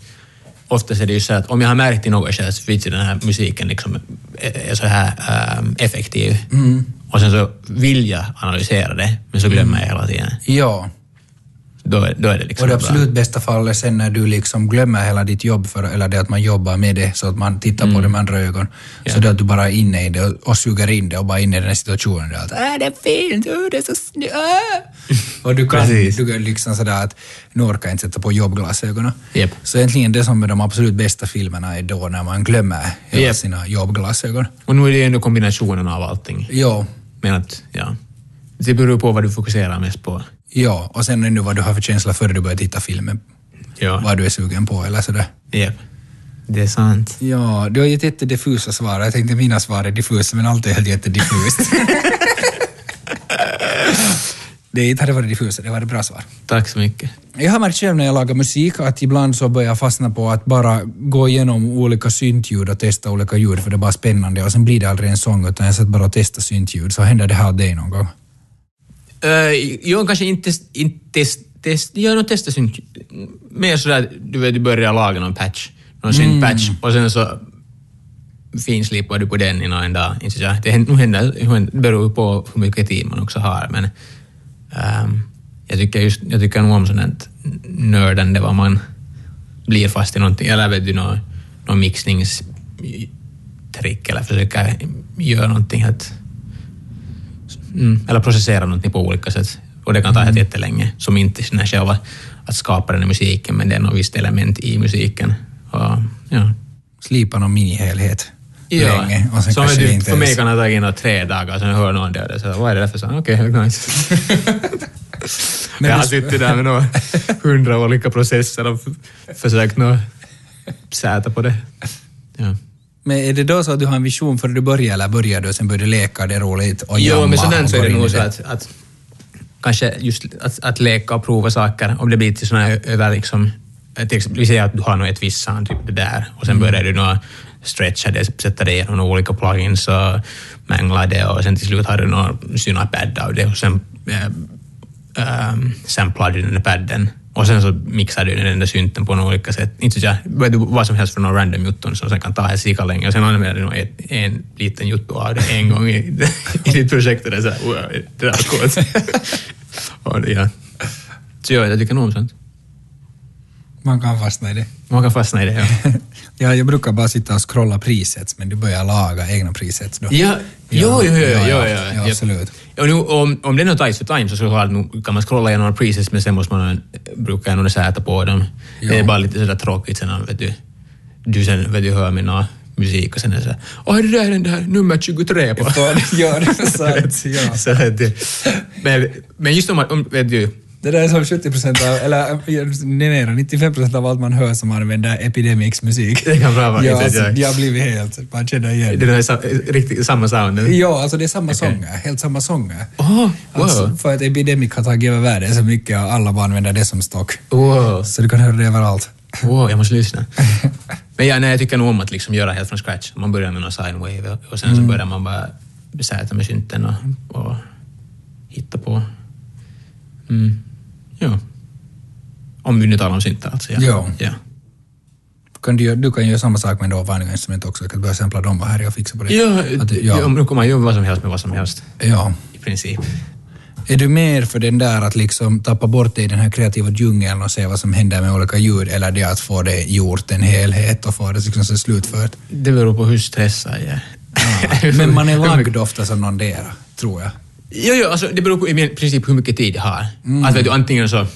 oftast är det ju så att om jag har märkt i något skede att vitsen, den här musiken liksom är, är så här ehm, effektiv Mm. och sen så vill jag analysera det, men så glömmer jag hela tiden. Ja. Då, är- då är det liksom Och det bra. absolut bästa fallet är sen när du liksom glömmer hela ditt jobb, för, eller det att man jobbar med det, så att man tittar på det med andra ögon. Så Mm. Ja. det att du bara är inne i det och, och suger in det och bara inne i den här situationen. Det är att, äh, det är fint, uh, det är så snyggt. Äh. Och du kan, du kan liksom sådär att nu orkar jag inte sätta på jobbglasögonen. Japp. Så egentligen det som är de absolut bästa filmerna är då när man glömmer hela Japp. sina jobbglasögon. Och nu är det ju ändå kombinationen av allting. Ja, Men att, ja. Det beror på vad du fokuserar mest på. Ja, och sen ännu vad du har för känsla före du börjar titta filmen. Ja. Vad du är sugen på eller sådär. Japp. Det är sant. Ja, du har gett jättediffusa svar. Jag tänkte mina svar är diffusa, men allt är helt jättediffust. Det hade varit diffust, det var ett bra svar. Tack så mycket. Jag har märkt själv när jag lagar musik att ibland så börjar jag fastna på att bara gå igenom olika syntljud och testa olika ljud för det är bara spännande och sen blir det aldrig en sång utan jag sätter bara och testar syntljud. Så händer det här dig någon gång? Uh, jag kanske inte, inte test, test, jag har nog testat synt. Mer sådär, du vet, du börjar laga någon patch, någon syntpatch och sen så finslipar du på den i någon dag. Inte så, det händer, händer, det beror ju på hur mycket tid man också har, men ehm, jag, tycker just, jag tycker nog om sånt nördande, vad man blir fast i någonting, eller vet du, någon, någon mixningstrick eller försöka göra någonting helt mm, eller processera någonting på olika sätt. Och det kan ta helt jättelänge, som inte är själva att skapa den här musiken, men det är något visst element i musiken. Och, ja. Slipa någon minihelhet Ja, länge och sen som kanske det typ, inte för mig kan det ha tagit tre dagar, sen hör någon det och så vad är det där för sång? Okej, okay, nice. Men jag har suttit där med några hundra olika processer och försökt nå säta på det. Ja. Men är det då så att du har en vision före du börjar eller börjar du och sen börjar du leka, det är roligt och Jo, jamma men sådant och så är det nog så att, att kanske just att, att leka och prova saker, om det blir till sådana över liksom, till exempel, vi säger att du har nog ett visst sound, typ det där, och sen börjar du nog stretcha det, sätta det genom några olika plugins och mängla det och sen till slut har du någon synapad av det och sen äh, ähm, samplar du den padden och sen så mixar du den där synten på några olika sätt. Inte så jag, du, vad som helst från någon random jutton som sen kan ta här sika länge och sen använder du nog en liten jutto av det en gång i, i ditt projekt och det är så här, wow, det där är coolt. och det, ja. Så jag, jag tycker nog om sånt. Man kan fastna i det. Man kan fastna i det, ja. Ja, jag brukar bara sitta och scrolla presets, men du börjar laga egna presets då. Ja, jo, jo, jo, jo, ja, absolut. Och nu, om, om det är något Ice for Time så såklart nu kan man scrolla igenom presets men sen måste man, brukar jag nog sätta på dem. Det är bara lite sådär tråkigt sen vet du, du sen vet du, hör min nå musik och sen är det såhär Åh, är det där den där nummer 23 på? Ja, det är sant. Ja. så. Men, men just om, man- om vet du, Det där är som 70 procent av, eller nej, nej, 95 procent av allt man hör som använder Epidemics musik. Det kan bra vara, Ja, alltså, jag. har blivit helt, man känner igen. det är sa, riktigt samma sound. Ja, alltså det är samma Okej. sånger, helt samma sånger. Åh, wow. Alltså, för att Epidemic har tagit över världen så mycket och alla bara använder det som stock. wow. Så du kan höra det överallt. Wow, jag måste lyssna. Men ja, nej, jag tycker nog om att liksom göra helt från scratch. Man börjar med någon sine wave och- sen så börjar man bara sätta med synten och, och hitta på. Mm. Ja. Om vi nu talar om syntar. Ja. Ja. Kan du, du kan göra samma sak med då vanliga instrument också, du kan börja sampla dem och och fixa på det. Ja, Att ja. ja. nu kommer man göra vad som helst med vad som helst. ja. I princip. Är du mer för den där att liksom tappa bort dig i den här kreativa djungeln och se vad som händer med olika ljud, eller det att få det gjort, en helhet och få det liksom så slutfört? Det beror på hur stressad jag är. Ja. Men man är lagd ofta som någon dera, tror jag. Jo, jo, alltså det beror på i princip hur mycket tid jag har. Att vet du, antingen så,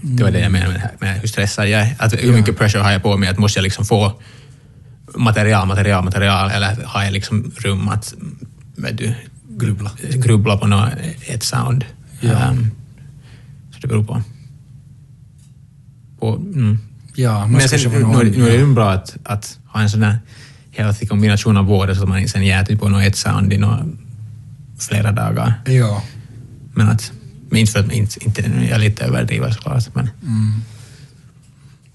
det var det jag menade med, med hur stressad jag är, att hur mycket pressure har jag på mig, att måste jag liksom få material, material, material, eller har jag liksom rum att, vet du, Grubbla. grubbla på något, ett sound. Ja. Ehm, så det beror på. på mm. Ja, man Men sen, nu, nu, är det ju bra att, att ha en sån där healthy kombination av båda så att man sen jäter på något ett sound i några, flera dagar. Ja. Men att, inte för att inte, inte jag lite överdriver såklart. Men,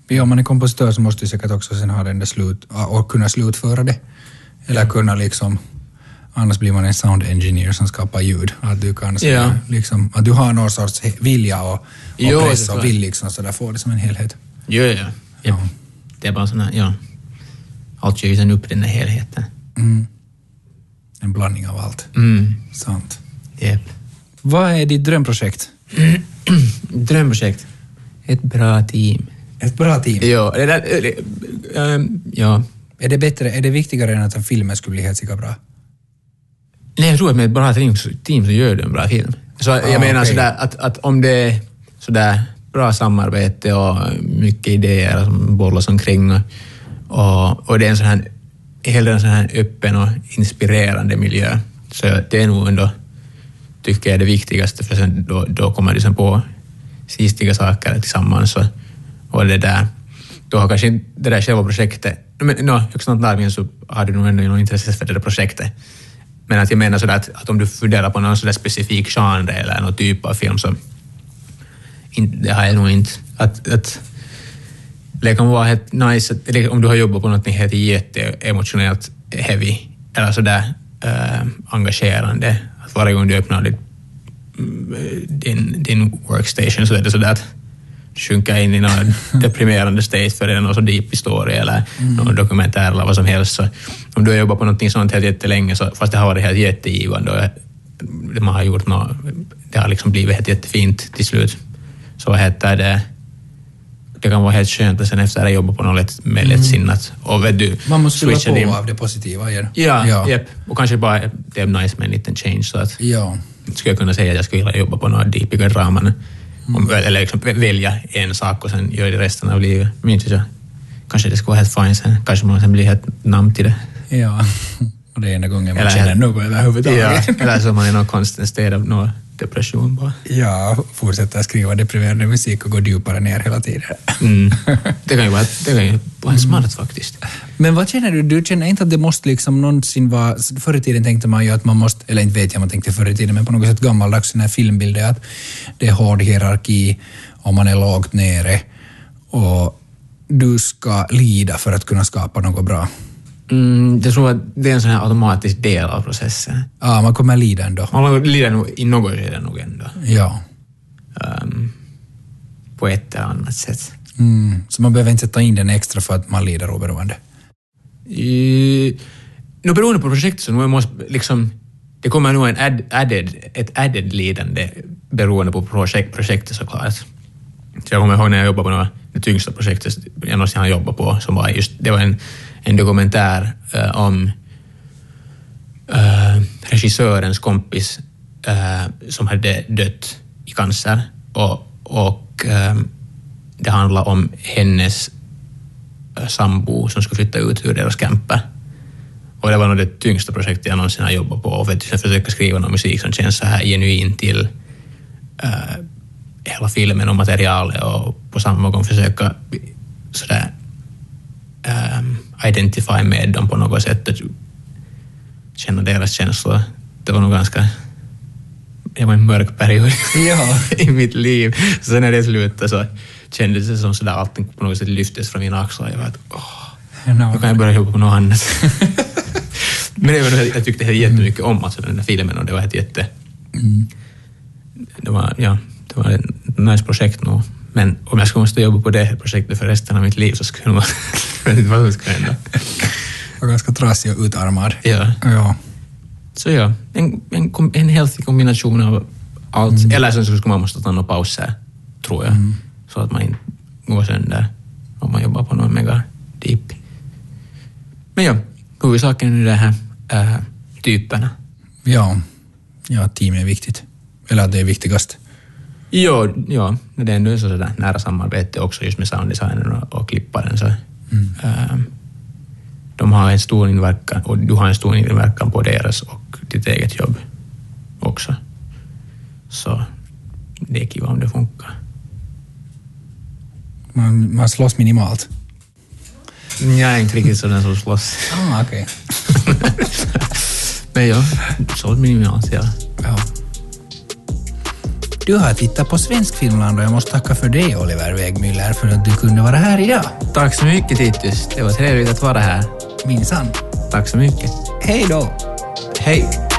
Ja, om man är kompositör så måste du säkert också sen ha den där slut, och kunna slutföra det. Eller kunna liksom, annars blir man en sound engineer som skapar ljud. Att du kan sådär, Ja. liksom, att du har någon sorts vilja och, och Jo, press och vill liksom sådär få det som en helhet. jo, ja, ja. Ja. Det är bara sån här, ja. Allt gör ju sen upp den där helheten. Mm. En blandning av allt. Mm, Sant. yep. Vad är ditt drömprojekt? Drömprojekt. Ett bra team. Ett bra team. Ja, det där, det, ehm, ja. Är det bättre, är det viktigare än att en film skulle bli helt bra? Nej, jag tror att med ett bra team, team så gör du en bra film. Så jag Ah, menar okej. sådär att, att om det är sådär bra samarbete och mycket idéer som bollas omkring och, och, och det är en sån här, hellre en sån här öppen och inspirerande miljö. Så det är nog ändå, tycker jag, det viktigaste för sen då, då kommer du liksom på sistiga saker tillsammans och, och det där. Då har kanske inte det där själva projektet, men no, högst antagligen så har du nog ändå något intresse för det där projektet. Men att jag menar sådär att, att om du funderar på någon sådär specifik genre eller någon typ av film så in, det har jag nog inte. Att, att, det kan vara helt nice att, om du har jobbat på något helt jätteemotionellt heavy eller sådär äh, engagerande. Att varje gång du öppnar din, din, din workstation så är det sådär att sjunka in i någon deprimerande state för det är någon så deep historia eller mm. någon dokumentär eller vad som helst. Så om du har jobbat på någonting sånt helt jättelänge, så, fast det har varit helt jättegivande och man har gjort något, det har liksom blivit helt jättefint till slut, så heter det det kan vara helt skönt att sen efter att jobba på något lätt, med lättsinnat. Och vet du, Man måste fylla på din... av det positiva. Ja, ja. Yep. och kanske bara det är nice med en liten change. Så att ja. skulle jag kunna säga att jag skulle vilja jobba på några deepiga draman. Mm. eller liksom välja en sak och sen göra det resten av livet. Men inte så. Kanske det skulle vara helt fine sen. Kanske man sen blir helt namn till det. Ja, och det är enda gången man eller, känner något överhuvudtaget. Ja, eller så man är någon konstant sted av något depression bara. Ja, fortsätta skriva deprimerande musik och gå djupare ner hela tiden. Mm. Det kan ju vara, det kan ju vara smart faktiskt. Men vad känner du? Du känner inte att det måste liksom någonsin vara... Förr i tiden tänkte man ju att man måste, eller inte vet jag man tänkte förr i tiden, men på något sätt gammaldags den här filmbilden att det är hård hierarki och man är lågt nere och du ska lida för att kunna skapa något bra. Mm, jag tror att det är en sån här automatisk del av processen. Ja, man kommer lida ändå. Man lider nog i något skede nog ändå. Ja. Um, på ett eller annat sätt. Mm, så man behöver inte sätta in den extra för att man lider oberoende? Uh, no, beroende på projektet så måste liksom, det kommer nog en add, added, ett added lidande beroende på projekt, projektet såklart. Så jag kommer ihåg när jag jobbade på några, det tyngsta projektet jag någonsin har jobbat på, som var just, det var en en dokumentär uh, om uh, regissörens kompis uh, som hade dött i cancer och, och det handlar om hennes sambo som skulle flytta ut ur deras camper. Och det var nog det tyngsta projektet jag någonsin har jobbat på. Och för att försöka skriva någon musik som känns så här genuin till uh, hela filmen och materialet och på samma gång försöka sådär identify med dem på något sätt och känna deras känslor. Det var nog ganska... Det var en mörk period ja. i mitt liv. Sen när det slutade så kändes det som sådär allting på något sätt lyftes från mina axlar. Jag var att åh, nu kan jag börja jobba på något annat. Men det var, jag tyckte jättemycket om alltså, den där filmen och det var ett jätte... Mm. Det var, ja, det var ett nice projekt nog. Men om jag skulle måste jobba på det projektet för resten av mitt liv så skulle man... jag vet inte vad som skulle hända. Och ganska trasig och utarmad. Ja. ja. Så ja, en, en, en healthy kombination av allt. Mm. Eller sen så skulle man måste ta några pauser, tror jag. Mm. Så att man inte går sönder om man jobbar på någon mega deep. Men ja, huvudsaken är det här äh, typerna. Ja, ja team är viktigt. Eller det är viktigast. Jo, ja, det är ändå så sådär nära samarbete också just med sounddesignern och, och klipparen. Så, mm. ähm, de har en stor inverkan och du har en stor inverkan på deras och ditt eget jobb också. Så det är kiva om det funkar. Man, man slåss minimalt? Jag är inte riktigt sådär som slåss. Ah, okej. Men ja, så minimalt, ja. ja. Du har tittat på Svensk Filmland och jag måste tacka för dig Oliver Wägmüller för att du kunde vara här idag. Tack så mycket Titus. Det var trevligt att vara här. Minsann. Tack så mycket. Hej då. Hej.